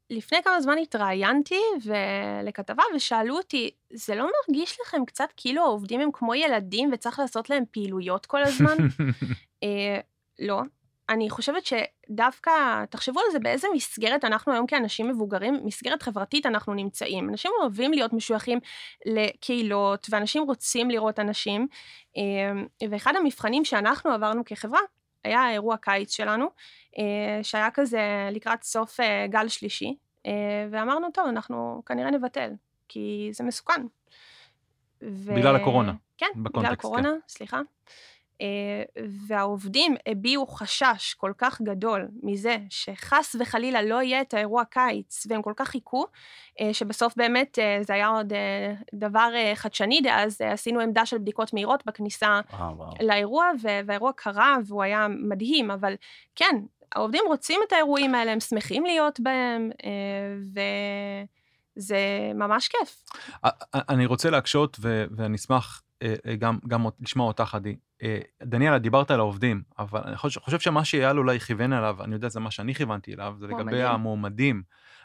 D: לפני כמה זמן התראיינתי ו- לכתבה ושאלו אותי, זה לא מרגיש לכם קצת כאילו העובדים הם כמו ילדים וצריך לעשות להם פעילויות כל הזמן? אה, לא. אני חושבת שדווקא, תחשבו על זה באיזה מסגרת אנחנו היום כאנשים מבוגרים, מסגרת חברתית אנחנו נמצאים. אנשים אוהבים להיות משויכים לקהילות, ואנשים רוצים לראות אנשים. אה, ואחד המבחנים שאנחנו עברנו כחברה, היה אירוע קיץ שלנו, אה, שהיה כזה לקראת סוף אה, גל שלישי, אה, ואמרנו, טוב, אנחנו כנראה נבטל, כי זה מסוכן. ו...
B: בגלל הקורונה,
D: כן, בגלל הקורונה, סליחה. אה, והעובדים הביעו חשש כל כך גדול מזה שחס וחלילה לא יהיה את האירוע קיץ, והם כל כך חיכו, אה, שבסוף באמת אה, זה היה עוד דבר חדשני דאז, עשינו עמדה של בדיקות מהירות בכניסה
A: אה.
D: לאירוע, ו- והאירוע קרה והוא היה מדהים, אבל כן, העובדים רוצים את האירועים האלה, הם שמחים להיות בהם, אה, וזה ממש כיף.
B: אני רוצה להקשות, ו- ואני אשמח גם, גם אות- לשמוע אותך, עדי. אה, דניאלה, דיברת על העובדים, אבל אני חושב, חושב שמה שאייל אולי כיוון אליו, אני יודע, זה מה שאני כיוונתי אליו, זה לגבי
D: מועמדים.
B: המועמדים.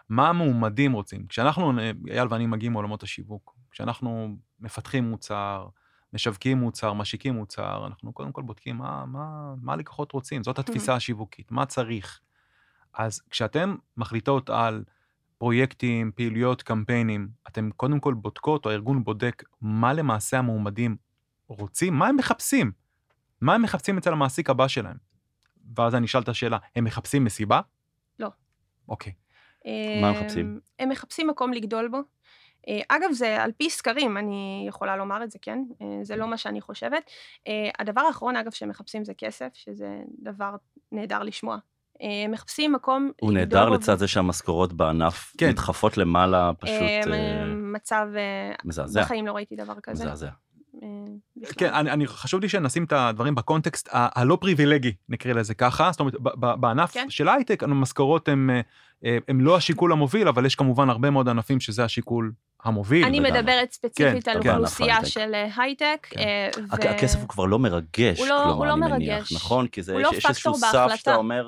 B: מה המועמדים רוצים? כשאנחנו, אה, אייל ואני מגיעים מעולמות השיווק, כשאנחנו מפתחים מוצר, משווקים מוצר, משיקים מוצר, אנחנו קודם כל בודקים מה, מה, מה הלקוחות רוצים, זאת התפיסה השיווקית, מה צריך. אז כשאתם מחליטות על פרויקטים, פעילויות, קמפיינים, אתם קודם כל בודקות, או הארגון בודק, מה למעשה המועמדים רוצים, מה הם מחפשים, מה הם מחפשים אצל המעסיק הבא שלהם. ואז אני אשאל את השאלה, הם מחפשים מסיבה?
D: לא.
B: אוקיי.
A: מה הם מחפשים?
D: הם מחפשים מקום לגדול בו. אה, אגב, זה על פי סקרים, אני יכולה לומר את זה, כן? אה, זה לא מה שאני חושבת. אה, הדבר האחרון, אגב, שהם מחפשים זה כסף, שזה דבר נהדר לשמוע. הם מחפשים מקום
A: הוא נהדר לצד זה שהמשכורות בענף
B: כן.
A: נדחפות למעלה, פשוט אה,
D: מצב...
A: מזעזע.
D: בחיים לא ראיתי דבר כזה.
A: מזעזע.
D: אה, בכלל.
B: כן, אני, אני חשוב לי שנשים את הדברים בקונטקסט ה- הלא פריבילגי, נקרא לזה ככה. זאת אומרת, ב- ב- בענף
D: כן.
B: של הייטק, המשכורות הן אה, הם לא השיקול המוביל, אבל יש כמובן הרבה מאוד ענפים שזה השיקול המוביל.
D: אני. מדברת ספציפית
B: כן,
D: על
A: כן.
D: אוכלוסייה
A: הייטק.
D: של אה, הייטק.
B: כן.
D: אה, ו-
A: הכסף הוא כבר לא מרגש,
D: הוא לא- הוא
A: כלומר,
D: לא
A: אני מניח,
D: מרגש.
A: נכון? כי זה,
D: הוא
A: יש,
D: לא
A: יש איזשהו סף. שאתה אומר,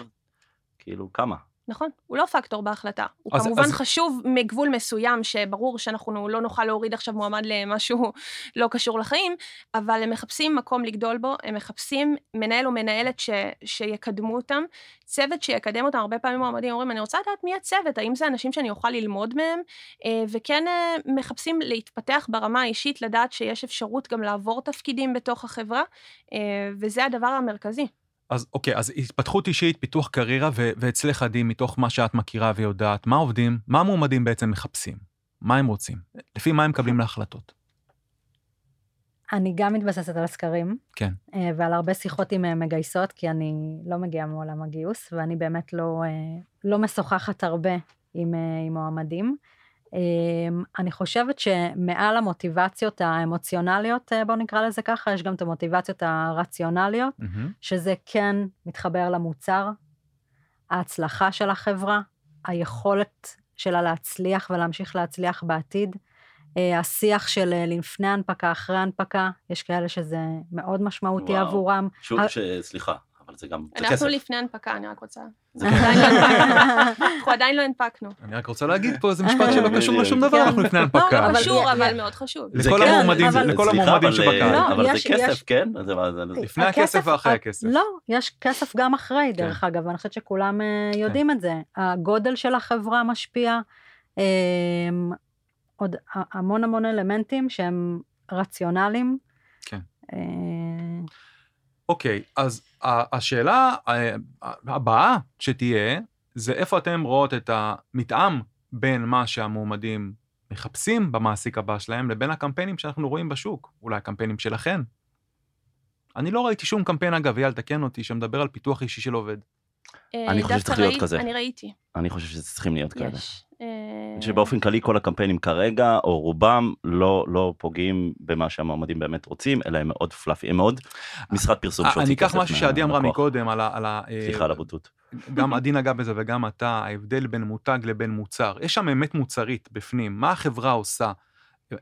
A: כאילו, כמה?
D: נכון, הוא לא פקטור בהחלטה. הוא
B: אז-
D: כמובן
B: אז-
D: חשוב מגבול מסוים, שברור שאנחנו לא נוכל להוריד עכשיו מועמד למשהו לא קשור לחיים, אבל הם מחפשים מקום לגדול בו, הם מחפשים מנהל או מנהלת ש, שיקדמו אותם, צוות שיקדם אותם. הרבה פעמים מועמדים אומרים, אני רוצה לדעת מי הצוות, האם זה אנשים שאני אוכל ללמוד מהם, אה, וכן אה, מחפשים להתפתח ברמה האישית, לדעת שיש אפשרות גם לעבור תפקידים בתוך החברה, אה, וזה הדבר המרכזי.
B: אז אוקיי, אז התפתחות אישית, פיתוח קריירה, ו- ואצלך עדי, מתוך מה שאת מכירה ויודעת, מה עובדים, מה המועמדים בעצם מחפשים? מה הם רוצים? לפי מה הם מקבלים להחלטות?
C: אני גם מתבססת על הסקרים.
B: כן.
C: אה, ועל הרבה שיחות עם אה, מגייסות, כי אני לא מגיעה מעולם הגיוס, ואני באמת לא, אה, לא משוחחת הרבה עם, עם מועמדים. אה, אני חושבת שמעל המוטיבציות האמוציונליות, אה, בואו נקרא לזה ככה, יש גם את המוטיבציות הרציונליות,
B: מהמם.
C: שזה כן מתחבר למוצר, ההצלחה של החברה, היכולת שלה להצליח ולהמשיך להצליח בעתיד, אה, השיח של אה, לפני הנפקה, אחרי הנפקה, יש כאלה שזה מאוד משמעותי
A: וואו.
C: עבורם.
A: שוב,
C: ה-
A: ש... סליחה, אבל זה גם, כסף.
D: אנחנו לפני הנפקה, אני רק רוצה.
A: זה
D: אנחנו
A: כסף.
D: עדיין לא הנפקנו. אנחנו עדיין לא הנפקנו.
B: אני רק רוצה להגיד פה איזה משפט שלא קשור לשום דבר,
C: כן.
B: אנחנו לפני הנפקה.
C: אבל-
D: קשור, אבל מאוד חשוב.
B: לכל
A: כן,
B: המועמדים, לכל המועמדים שבקהל.
A: אה,
C: לא,
A: אבל זה כסף,
C: יש-
A: כן?
B: לפני הכסף ואחרי הכסף.
C: לא, יש כסף גם אחרי, דרך אגב, ואני חושבת שכולם אה, יודעים את זה. הגודל של החברה משפיע, אה, עוד המון המון אלמנטים שהם רציונליים.
B: כן.
C: אה,
B: אוקיי, אז השאלה אה, הבאה שתהיה, זה איפה אתם רואות את המתאם בין מה שהמועמדים מחפשים במעסיק הבא שלהם לבין הקמפיינים שאנחנו רואים בשוק, אולי הקמפיינים שלכם. אני לא ראיתי שום קמפיין, אגב, אייל, תקן אותי, שמדבר על פיתוח אישי של עובד.
A: אני חושב שצריך להיות כזה.
D: אני ראיתי,
A: אני חושב שזה צריכים להיות כאלה.
D: יש. אה,
A: שבאופן כללי כל הקמפיינים כרגע, או רובם, לא, לא פוגעים במה שהמועמדים באמת רוצים, אלא הם מאוד פלאפי, הם מאוד משרד פרסום
B: אה,
A: שהוציא
B: אני אקח משהו שעדי אמרה
A: מהלקוח.
B: מקודם, על ה... על ה- אה,
A: סליחה על הבוטות.
B: גם עדי נגע בזה וגם אתה, ההבדל בין מותג לבין מוצר. יש שם אמת מוצרית בפנים, מה החברה עושה?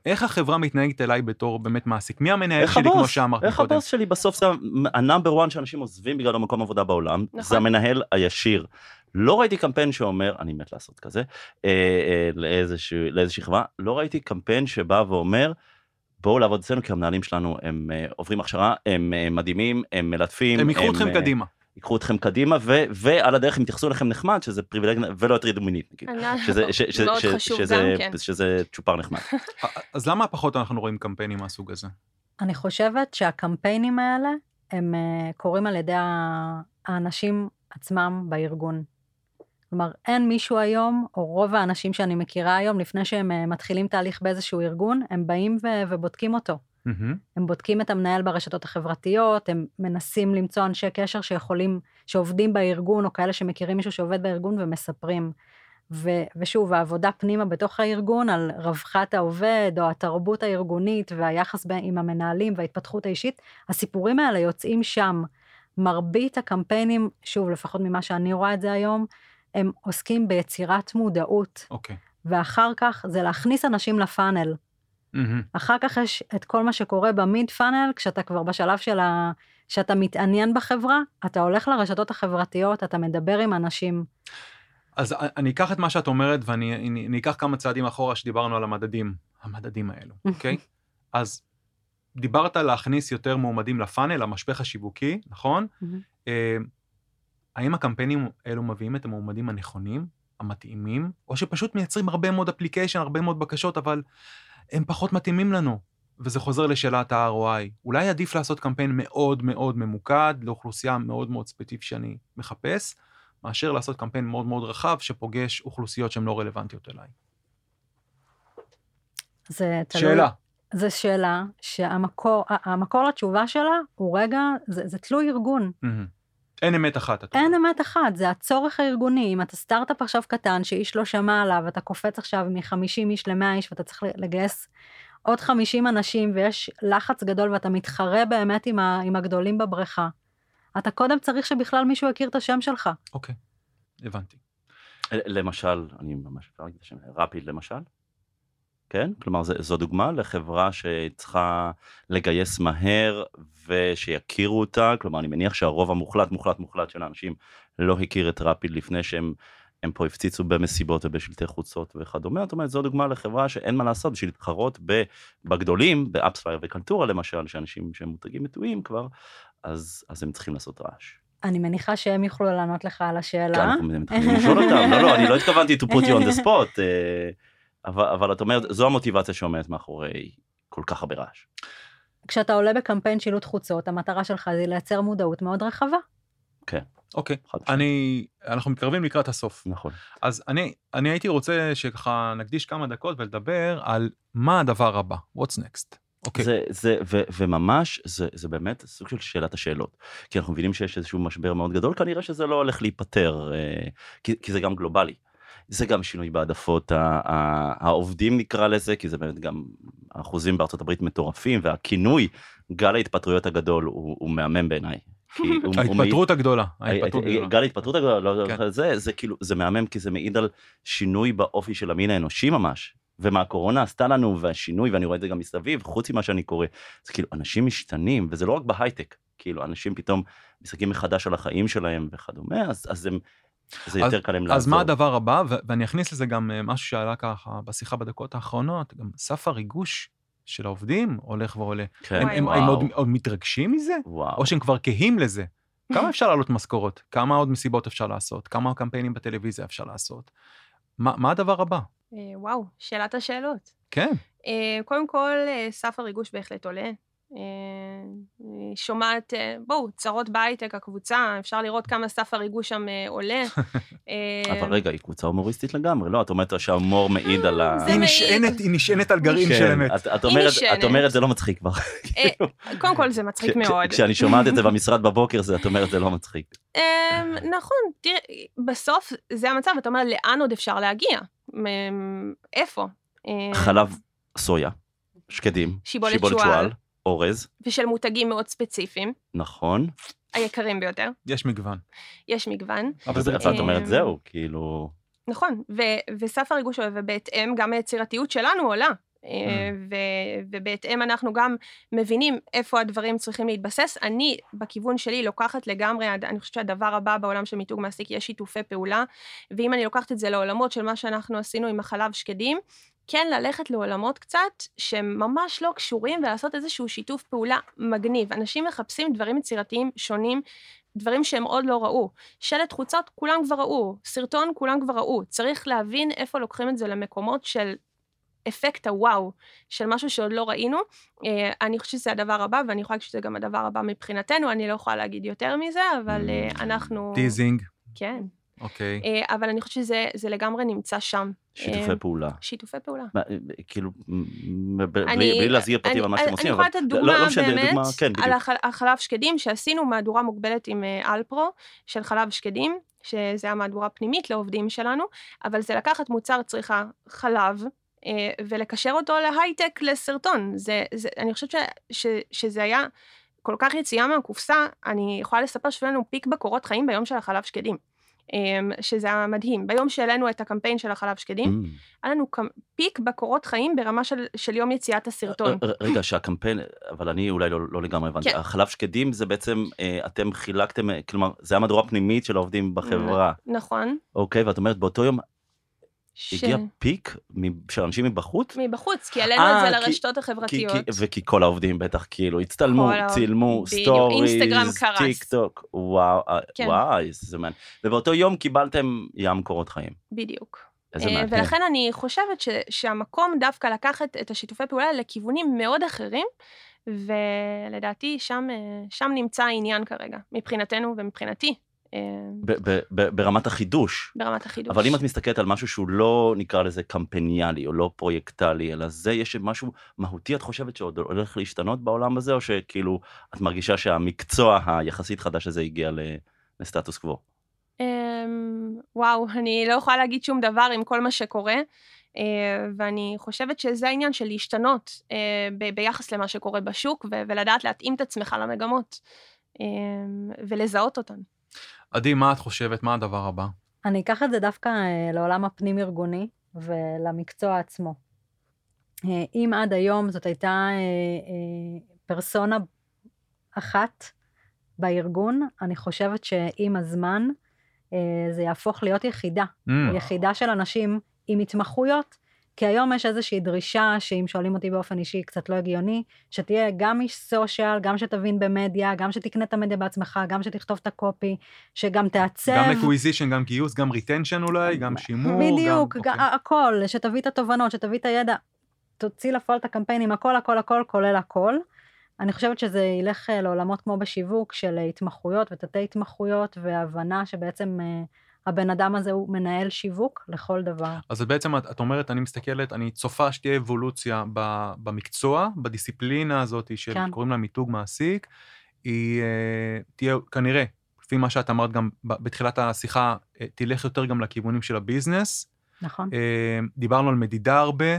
B: איך החברה מתנהגת אליי בתור באמת מעסיק? מי המנהל
A: איך
B: שלי, כמו
A: הבוס?
B: שאמרת
A: איך
B: קודם?
A: הבוס שלי בסוף זה ה number one שאנשים עוזבים בגלל המקום עבודה בעולם,
D: נכון.
A: זה המנהל הישיר. לא ראיתי קמפיין שאומר, אני מת לעשות כזה, אה, אה, לאיזשהו, לאיזושהי חברה, לא ראיתי קמפיין שבא ואומר, בואו לעבוד אצלנו כי המנהלים שלנו הם אה, עוברים הכשרה, הם אה, מדהימים, הם מלטפים.
B: הם ייקחו אתכם
A: אה,
B: קדימה.
A: ייקחו אתכם קדימה, ו- ועל הדרך הם יתייחסו אליכם נחמד, שזה פריבילגיה, ולא יטרידו מינית, נגיד. שזה, ש, ש,
D: מאוד
A: ש,
D: חשוב
A: שזה,
D: גם כן.
A: שזה צ'ופר נחמד.
B: אז למה פחות אנחנו רואים קמפיינים מהסוג הזה?
C: אני חושבת שהקמפיינים האלה, הם אה, קורים על ידי האנשים עצמם בארגון. כלומר, אין מישהו היום, או רוב האנשים שאני מכירה היום, לפני שהם אה, מתחילים תהליך באיזשהו ארגון, הם באים ו- ובודקים אותו.
B: מהמם.
C: הם בודקים את המנהל ברשתות החברתיות, הם מנסים למצוא אנשי קשר שיכולים, שעובדים בארגון, או כאלה שמכירים מישהו שעובד בארגון ומספרים. ו, ושוב, העבודה פנימה בתוך הארגון על רווחת העובד, או התרבות הארגונית, והיחס ב, עם המנהלים וההתפתחות האישית, הסיפורים האלה יוצאים שם. מרבית הקמפיינים, שוב, לפחות ממה שאני רואה את זה היום, הם עוסקים ביצירת מודעות,
B: אוקיי.
C: ואחר כך זה להכניס אנשים לפאנל.
B: מהמם.
C: אחר כך יש את כל מה שקורה במיד פאנל, כשאתה כבר בשלב של ה... שאתה מתעניין בחברה, אתה הולך לרשתות החברתיות, אתה מדבר עם אנשים.
B: אז אני אקח את מה שאת אומרת ואני אני, אני אקח כמה צעדים אחורה שדיברנו על המדדים, המדדים האלו, אוקיי? אז דיברת להכניס יותר מועמדים לפאנל, המשפך השיווקי, נכון? אה, האם הקמפיינים האלו מביאים את המועמדים הנכונים, המתאימים, או שפשוט מייצרים הרבה מאוד אפליקיישן, הרבה מאוד בקשות, אבל הם פחות מתאימים לנו? וזה חוזר לשאלת ה-ROI. אולי עדיף לעשות קמפיין מאוד מאוד ממוקד לאוכלוסייה מאוד מאוד ספציפית שאני מחפש, מאשר לעשות קמפיין מאוד מאוד רחב שפוגש אוכלוסיות שהן לא רלוונטיות אליי.
C: זה תלוי...
B: שאלה.
C: זו שאלה שהמקור המקור לתשובה שלה הוא רגע, זה, זה תלוי ארגון.
B: מהמם. אין אמת אחת.
C: אין. אמת אחת, זה הצורך הארגוני. אם אתה סטארט-אפ עכשיו קטן, שאיש לא שמע עליו, אתה קופץ עכשיו מ-50 איש ל-100 איש, ואתה צריך לגייס עוד 50 אנשים, ויש לחץ גדול, ואתה מתחרה באמת עם, ה- עם הגדולים בבריכה. אתה קודם צריך שבכלל מישהו יכיר את השם שלך.
B: אוקיי, הבנתי.
A: למשל, אני ממש אפשר להגיד את השם, Rapyd למשל, כן? כלומר, זה, זו דוגמה לחברה שצריכה לגייס מהר ושיכירו אותה, כלומר, אני מניח שהרוב המוחלט, מוחלט, מוחלט של האנשים לא הכיר את Rapyd לפני שהם הם פה הפציצו במסיבות ובשלטי חוצות וכדומה, זאת אומרת, זו דוגמה לחברה שאין מה לעשות בשביל להתחרות בגדולים, ב AppsFlyer וקלטורה למשל, שאנשים שהם מותגים מצויים כבר, אז, אז הם צריכים לעשות רעש.
C: אני מניחה שהם יוכלו לענות לך על
A: כן,
C: השאלה.
A: אנחנו מתחילים לשאול אותם, לא, לא, אני לא התכוונתי to put you on the spot, אה, אבל, אבל את אומרת, זו המוטיבציה שעומדת מאחורי כל כך הרבה רעש.
C: כשאתה עולה בקמפיין שילוט חוצות, המטרה שלך זה לייצר מודעות מאוד רחבה.
B: אוקיי,
A: חד משמעית.
B: אני, אנחנו מתקרבים לקראת הסוף.
A: נכון.
B: אז אני, אני הייתי רוצה שככה נקדיש כמה דקות ולדבר על מה הדבר הבא, what's next. אוקיי,
A: זה, זה, ו, וממש, זה, זה באמת סוג של שאלת השאלות. כי אנחנו מבינים שיש איזשהו משבר מאוד גדול, כנראה שזה לא הולך להיפתר, אה, כי, כי זה גם גלובלי. זה גם שינוי בהעדפות העובדים נקרא לזה, כי זה באמת גם האחוזים בארצות הברית מטורפים, והכינוי גל ההתפטרויות הגדול הוא, הוא מהמם בעיניי.
B: ההתפטרות הגדולה, ההתפטרות הגדולה.
A: גל ההתפטרות הגדולה, לא,
B: כן.
A: לא, זה, זה כאילו, זה מהמם כי זה מעיד על שינוי באופי של המין האנושי ממש. ומה הקורונה עשתה לנו, והשינוי, ואני רואה את זה גם מסביב, חוץ ממה שאני קורא. זה כאילו, אנשים משתנים, וזה לא רק בהייטק, כאילו, אנשים פתאום מסתכלים מחדש על החיים שלהם וכדומה, אז, אז הם, זה יותר קל להם לעזור.
B: אז מה הדבר הבא, ו- ואני אכניס לזה גם אה, משהו שעלה ככה בשיחה בדקות האחרונות, גם סף הריגוש של העובדים הולך ועולה.
A: כן,
B: הם, הם. הם עוד, עוד מתרגשים מזה?
A: וואו.
B: או שהם כבר כהים לזה? כמה אפשר להעלות משכורות? כמה עוד מסיבות אפשר לעשות? כמה קמפיינים בטלוויזיה אפשר לעשות? מה, מה הדבר הבא?
D: אה, וואו, שאלת השאלות.
B: כן,
D: אה, קודם כל, סף הריגוש בהחלט עולה. אה, אני שומעת, אה, בואו, צרות בהייטק, הקבוצה, אפשר לראות כמה סף הריגוש שם אה, עולה. אה,
A: אבל רגע, היא קבוצה הומוריסטית לגמרי, לא? את אומרת שההומור מעיד על ה...
D: זה
B: היא נשענת, היא נשענת על גרעין של
A: כן,
B: אמת.
A: את, את, אומרת, את. אומרת זה לא מצחיק כבר.
D: אה, קודם כל, זה מצחיק מאוד.
A: כשאני שומעת את זה במשרד בבוקר, זה, את אומרת זה לא מצחיק.
D: אמ, נכון, תראה, בסוף זה המצב, אתה אומר, לאן עוד אפשר להגיע? איפה?
A: חלב סויה, שקדים,
D: שיבולת שועל.
A: אורז,
D: ושל מותגים מאוד ספציפיים,
A: נכון.
D: היקרים ביותר.
B: יש מגוון.
D: יש מגוון.
B: אבל זה
A: ואת אומרת
D: אמ,
A: זהו, כאילו...
D: נכון, ו- וסף הריגוש עולה, ובהתאם גם היצירתיות שלנו עולה. אה,
B: Mm.
D: ו- ובהתאם אנחנו גם מבינים איפה הדברים צריכים להתבסס. אני, בכיוון שלי, לוקחת לגמרי, אני חושבת שהדבר הבא בעולם של מיתוג מעסיק יהיה שיתופי פעולה, ואם אני לוקחת את זה לעולמות של מה שאנחנו עשינו עם החלב שקדים, כן ללכת לעולמות קצת שהם ממש לא קשורים ולעשות איזשהו שיתוף פעולה מגניב. אנשים מחפשים דברים יצירתיים שונים, דברים שהם עוד לא ראו. שלט חוצות, כולם כבר ראו, סרטון, כולם כבר ראו. צריך להבין איפה לוקחים את זה למקומות של אפקט הוואו, של משהו שעוד לא ראינו. אה, אני חושבת שזה הדבר הבא, ואני יכולה להגיד שזה גם הדבר הבא מבחינתנו, אני לא יכולה להגיד יותר מזה, אבל אה, אנחנו...
B: teasing,
D: כן.
B: אוקיי.
D: אה, אבל אני חושבת שזה זה לגמרי נמצא שם.
A: שיתופי
D: אה,
A: פעולה.
D: שיתופי פעולה.
A: מה, כאילו, מ- ב- בלי
D: אני-
A: בלי להזכיר פרטים
D: אני-
A: על מה שאתם עושים,
D: אני
A: אבל...
D: יכולה לתת
A: לא-
D: דוגמה
A: לא משנה,
D: באמת
A: דוגמה, כן,
D: על. החל- החלב שקדים, שעשינו מהדורה מוגבלת עם אה, אלפרו של חלב שקדים, שזה המהדורה פנימית לעובדים שלנו, אבל זה לקחת מוצר צריכה חלב, אה, ולקשר אותו להייטק לסרטון. זה, זה, אני חושבת ש, ש, שזה היה כל כך יציאה מהקופסה, אני יכולה לספר שהיה לנו פיק בקורות חיים ביום של החלב שקדים. אה, שזה היה מדהים. ביום שהעלינו את הקמפיין של החלב שקדים,
A: Mm.
D: היה לנו פיק בקורות חיים ברמה של, של יום יציאת הסרטון.
A: רגע, שהקמפיין, אבל אני אולי לא, לא לגמרי הבנתי,
D: כן.
A: החלב שקדים זה בעצם, אה, אתם חילקתם, אה, כלומר, זה המהדורה הפנימית של העובדים בחברה,
D: נכון.
A: אוקיי? ואת אומרת, באותו יום
D: ש...
A: הגיע פיק של אנשים מבחוץ?
D: מבחוץ, כי העלינו
A: אה,
D: את זה
A: כי-
D: לרשתות
A: כי,
D: החברתיות.
A: כי, וכי כל העובדים בטח כאילו הצטלמו, צילמו, stories. TikTok, וואו, אה,
D: כן.
A: וואי, זה מעניין. ובאותו יום קיבלתם ים קורות חיים.
D: בדיוק. אה. ולכן אני חושבת ש, שהמקום דווקא לקחת את השיתופי פעולה לכיוונים מאוד אחרים, ולדעתי שם, שם נמצא העניין כרגע, מבחינתנו ומבחינתי.
A: ב- ברמת החידוש.
D: ברמת החידוש.
A: אבל אם את מסתכלת על משהו שהוא לא נקרא לזה קמפניאלי או לא פרויקטלי, אלא זה, יש משהו מהותי, את חושבת שעוד הולך להשתנות בעולם הזה, או שכאילו את מרגישה שהמקצוע היחסית חדש הזה הגיע לסטטוס קוו?
D: אמ, וואו, אני לא יכולה להגיד שום דבר עם כל מה שקורה, אה, ואני חושבת שזה העניין של להשתנות אה, ביחס למה שקורה בשוק, ולדעת להתאים את עצמך למגמות, אמ, ולזהות אותן.
B: עדי, מה את חושבת? מה הדבר הבא?
C: אני אקח את זה דווקא אה, לעולם הפנים-ארגוני ולמקצוע עצמו. אה, אם עד היום זאת הייתה אה, פרסונה אחת בארגון, אני חושבת שעם הזמן זה יהפוך להיות יחידה.
B: Mm,
C: יחידה של אנשים עם התמחויות, כי היום יש איזושהי דרישה, שאם שואלים אותי באופן אישי, קצת לא הגיוני, שתהיה גם איש סושיאל, גם שתבין במדיה, גם שתקנה את המדיה בעצמך, גם שתכתוב את הקופי, שגם תעצב.
B: גם acquisition, גם גיוס, גם retention אולי, גם שימור.
C: בדיוק,
B: גם, אוקיי.
C: הכל, שתביא את התובנות, שתביא את הידע, תוציא לפועל את הקמפיינים, הכל, הכל, הכל, כולל הכל. אני חושבת שזה ילך אה, לעולמות כמו בשיווק של התמחויות ותתי התמחויות, והבנה שבעצם אה, הבן אדם הזה הוא מנהל שיווק לכל דבר.
B: אז בעצם את, את אומרת, אני מסתכלת, אני צופה שתהיה אבולוציה ב, במקצוע, בדיסציפלינה הזאת של
C: כן.
B: לה מיתוג מעסיק, היא אה, תהיה כנראה, לפי מה שאת אמרת גם בתחילת השיחה, אה, תלך יותר גם לכיוונים של הביזנס.
C: נכון?
B: אה, דיברנו על מדידה הרבה,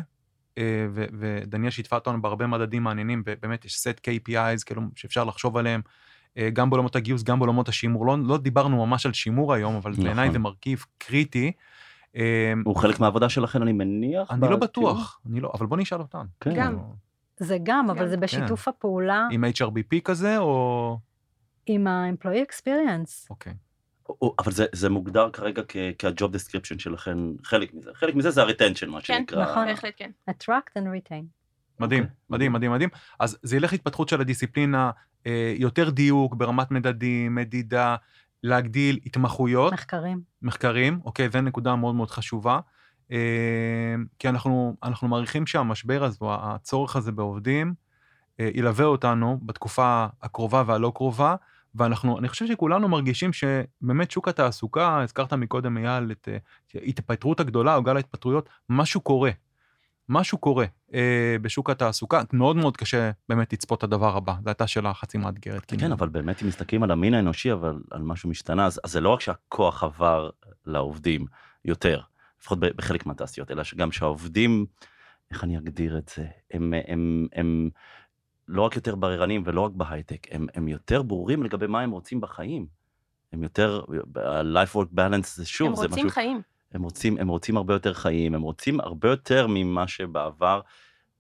B: ודניאל שיתפה אותנו בהרבה מדדים מעניינים, ובאמת יש סט KPIs כאילו שאפשר לחשוב עליהם, גם בעולמות הגיוס, גם בעולמות השימור. לא, לא דיברנו ממש על שימור היום, אבל
A: נכון.
B: בעיניי זה מרכיב קריטי. אה,
A: הוא חלק מהעבודה שלכם, אני מניח?
B: אני לא? בטוח, אני לא, אבל בוא נשאל אותם.
A: כן.
D: גם.
C: זה גם, אבל
D: גם.
C: זה בשיתוף הפעולה
B: עם HRBP כזה, או...
C: עם ה-employee experience.
B: אוקיי.
A: או- אבל זה, זה מוגדר כרגע כ- כ-job description שלכם, חלק מזה. חלק מזה זה ה-retention, מה
D: כן,
A: שנקרא.
C: נכון.
D: בהחלט כן.
C: attract and retain.
B: מדהים,
A: אוקיי.
B: מדהים, מדהים, מדהים. אז זה ילך להתפתחות של הדיסציפלינה, אה, יותר דיוק ברמת מדדים, מדידה, להגדיל התמחויות,
C: מחקרים.
B: מחקרים, אוקיי, זו נקודה מאוד מאוד חשובה. אה, כי אנחנו, אנחנו מעריכים שהמשבר הזה, או הצורך הזה בעובדים, אה, ילווה אותנו בתקופה הקרובה והלא קרובה, ואנחנו, אני חושב שכולנו מרגישים שבאמת שוק התעסוקה, הזכרת מקודם אייל את ההתפטרות הגדולה או גל ההתפטרויות, משהו קורה. משהו קורה אה, בשוק התעסוקה, מאוד מאוד קשה באמת לצפות את הדבר הבא, זו הייתה שאלה חצי מאתגרת.
A: כן,
B: כאילו.
A: אבל באמת אם מסתכלים על המין האנושי, אבל על משהו משתנה, אז, אז זה לא רק שהכוח עבר לעובדים יותר, לפחות בחלק מהתעשיות, אלא שגם שהעובדים, איך אני אגדיר את זה, הם, הם, הם, הם לא רק יותר בררנים ולא רק בהייטק, הם, הם יותר ברורים לגבי מה הם רוצים בחיים. הם יותר, ה-life work balance זה שוב,
D: הם
A: זה
D: רוצים
A: משהו,
D: חיים.
A: הם רוצים, הם רוצים הרבה יותר חיים, הם רוצים הרבה יותר ממה שבעבר,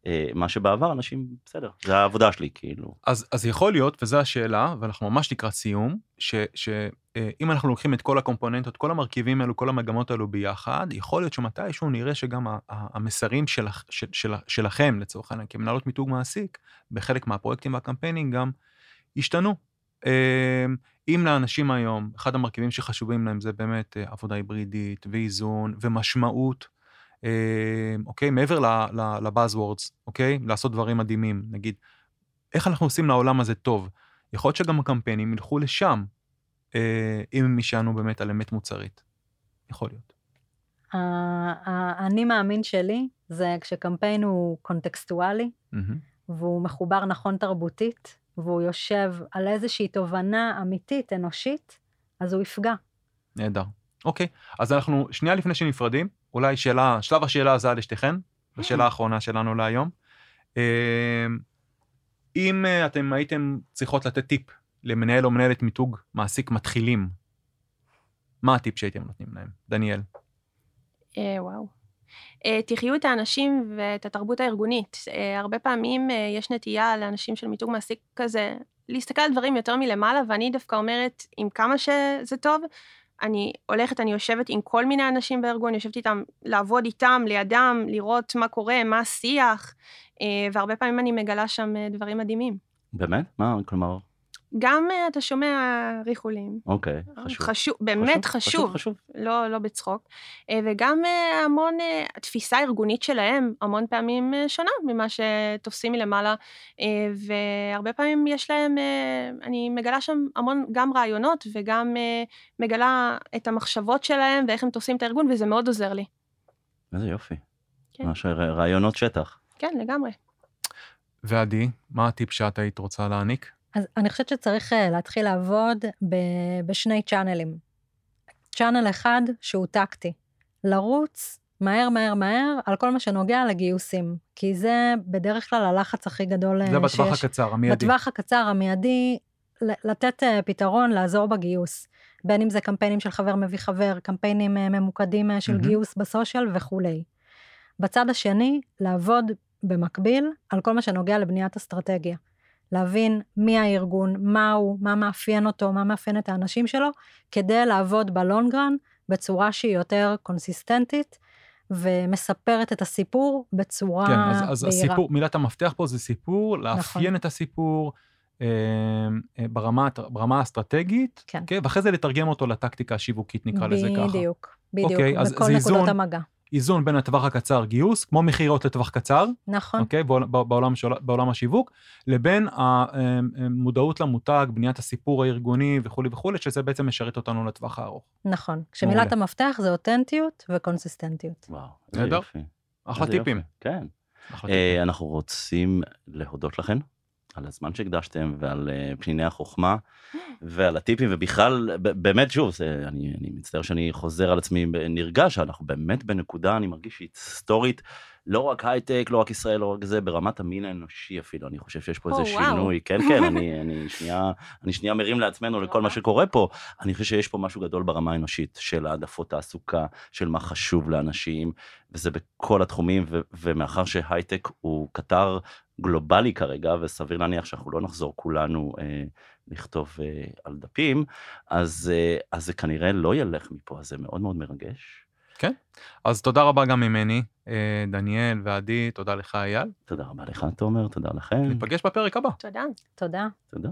A: אה, מה שבעבר אנשים, בסדר, זה העבודה שלי, כאילו.
B: אז, אז יכול להיות, וזו השאלה, ואנחנו ממש לקראת סיום, שאם אנחנו לוקחים את כל הקומפוננטות, כל המרכיבים האלו, כל המגמות האלו ביחד, יכול להיות שמתישהו נראה שגם המסרים שלכ, של, של, שלכם, לצורך העניין, כמנהלות מיתוג מעסיק, בחלק מהפרויקטים והקמפיינים גם השתנו. אם לאנשים היום, אחד המרכיבים שחשובים להם זה באמת אה, עבודה היברידית ואיזון ומשמעות, אה, אוקיי? מעבר לבאזוורדס, אוקיי? לעשות דברים מדהימים, נגיד, איך אנחנו עושים לעולם הזה טוב? יכול להיות שגם הקמפיינים ילכו לשם, אה, אם הם יישענו באמת על אמת מוצרית. יכול להיות.
C: האני מאמין שלי זה כשקמפיין הוא קונטקסטואלי. והוא מחובר נכון תרבותית, והוא יושב על איזושהי תובנה אמיתית, אנושית, אז הוא יפגע.
B: נהדר. אוקיי, אז אנחנו, שנייה לפני שנפרדים, אולי שאלה, שלב השאלה הזה לשתיכן, השאלה האחרונה שלנו להיום. אה, אם אה, אתם הייתם צריכות לתת טיפ למנהל או מנהלת מיתוג מעסיק מתחילים, מה הטיפ שהייתם נותנים להם? דניאל.
D: אה, וואו. אה, תחיו את האנשים ואת התרבות הארגונית. אה, הרבה פעמים אה, יש נטייה לאנשים של מיתוג מעסיק כזה להסתכל על דברים יותר מלמעלה, ואני דווקא אומרת, עם כמה שזה טוב, אני הולכת, אני יושבת עם כל מיני אנשים בארגון, יושבת איתם, לעבוד איתם, לידם, לראות מה קורה, מה השיח, והרבה פעמים אני מגלה שם דברים מדהימים.
A: באמת? מה, כלומר,
D: גם אה, אתה שומע ריחולים.
A: אוקיי, חשוב.
D: חשוב, באמת חשוב.
A: חשוב.
D: לא, לא בצחוק. אה, וגם אה, המון, אה, התפיסה הארגונית שלהם המון פעמים אה, שונה ממה שתופסים מלמעלה, אה, והרבה פעמים יש להם, אה, אני מגלה שם המון גם רעיונות וגם אה, מגלה את המחשבות שלהם ואיך הם תופסים את הארגון, וזה מאוד עוזר לי.
A: איזה יופי.
D: כן.
A: ממש רעיונות שטח.
D: כן, לגמרי.
B: ועדי, מה הטיפ שאת היית רוצה להעניק?
C: אז אני חושבת שצריך אה, להתחיל לעבוד ב, בשני צ'אנלים. צ'אנל אחד שהוא טקטי, לרוץ מהר מהר מהר על כל מה שנוגע לגיוסים, כי זה בדרך כלל הלחץ הכי גדול אה,
B: זה
C: שיש.
B: בטווח הקצר, המיידי.
C: בטווח הקצר, המיידי, לתת אה, פתרון, לעזור בגיוס. בין אם זה קמפיינים של חבר מביא חבר, קמפיינים ממוקדים של
B: מהמם.
C: גיוס בסושיאל וכולי. בצד השני, לעבוד במקביל על כל מה שנוגע לבניית אסטרטגיה. להבין מי הארגון, מה הוא, מה מאפיין אותו, מה מאפיין את האנשים שלו, כדי לעבוד בלונגרן בצורה שהיא יותר קונסיסטנטית ומספרת את הסיפור בצורה
B: כן, אז, אז
C: בהירה.
B: הסיפור, מילת המפתח פה זה סיפור, לאפיין
C: נכון.
B: את הסיפור אה, אה, ברמה, ברמה האסטרטגית,
C: כן.
B: כן, ואחרי זה לתרגם אותו לטקטיקה השיווקית, נקרא לזה ככה.
C: בדיוק, בדיוק,
B: אוקיי, אז
C: בכל
B: זה
C: נקודות
B: איזון.
C: המגע.
B: איזון בין הטווח הקצר גיוס, כמו מכירות לטווח קצר,
C: נכון,
B: אוקיי, בעול- בעולם, בעולם השיווק, לבין המודעות למותג, בניית הסיפור הארגוני וכולי וכולי, שזה בעצם משרת אותנו לטווח הארוך.
C: נכון. כשמילת המפתח זה אותנטיות וקונסיסטנטיות.
A: וואו, איזה
B: נהדר.
A: יופי.
B: אחלה טיפים.
A: כן. אנחנו רוצים להודות לכם על הזמן שהקדשתם ועל אה, פניני החוכמה ועל הטיפים ובכלל באמת שוב זה, אני, אני מצטער שאני חוזר על עצמי נרגש אנחנו באמת בנקודה אני מרגיש היסטורית לא רק הייטק לא רק ישראל לא רק זה ברמת המין האנושי אפילו אני חושב שיש פה
D: או,
A: איזה
D: וואו.
A: שינוי כן כן אני, אני שנייה אני שנייה מרים לעצמנו לכל מה שקורה פה אני חושב שיש פה משהו גדול ברמה האנושית של העדפות תעסוקה של מה חשוב לאנשים וזה בכל התחומים, ו- ומאחר שהייטק הוא קטר גלובלי כרגע, וסביר להניח שאנחנו לא נחזור כולנו אה, לכתוב אה, על דפים, אז, אה, אז זה כנראה לא ילך מפה, אז זה מאוד מאוד מרגש.
B: אז תודה רבה גם ממני, אה, דניאל ועדי, תודה לך אייל.
A: תודה רבה לך, תומר, תודה לכם.
B: ניפגש בפרק הבא.
D: תודה.
C: תודה.
A: תודה.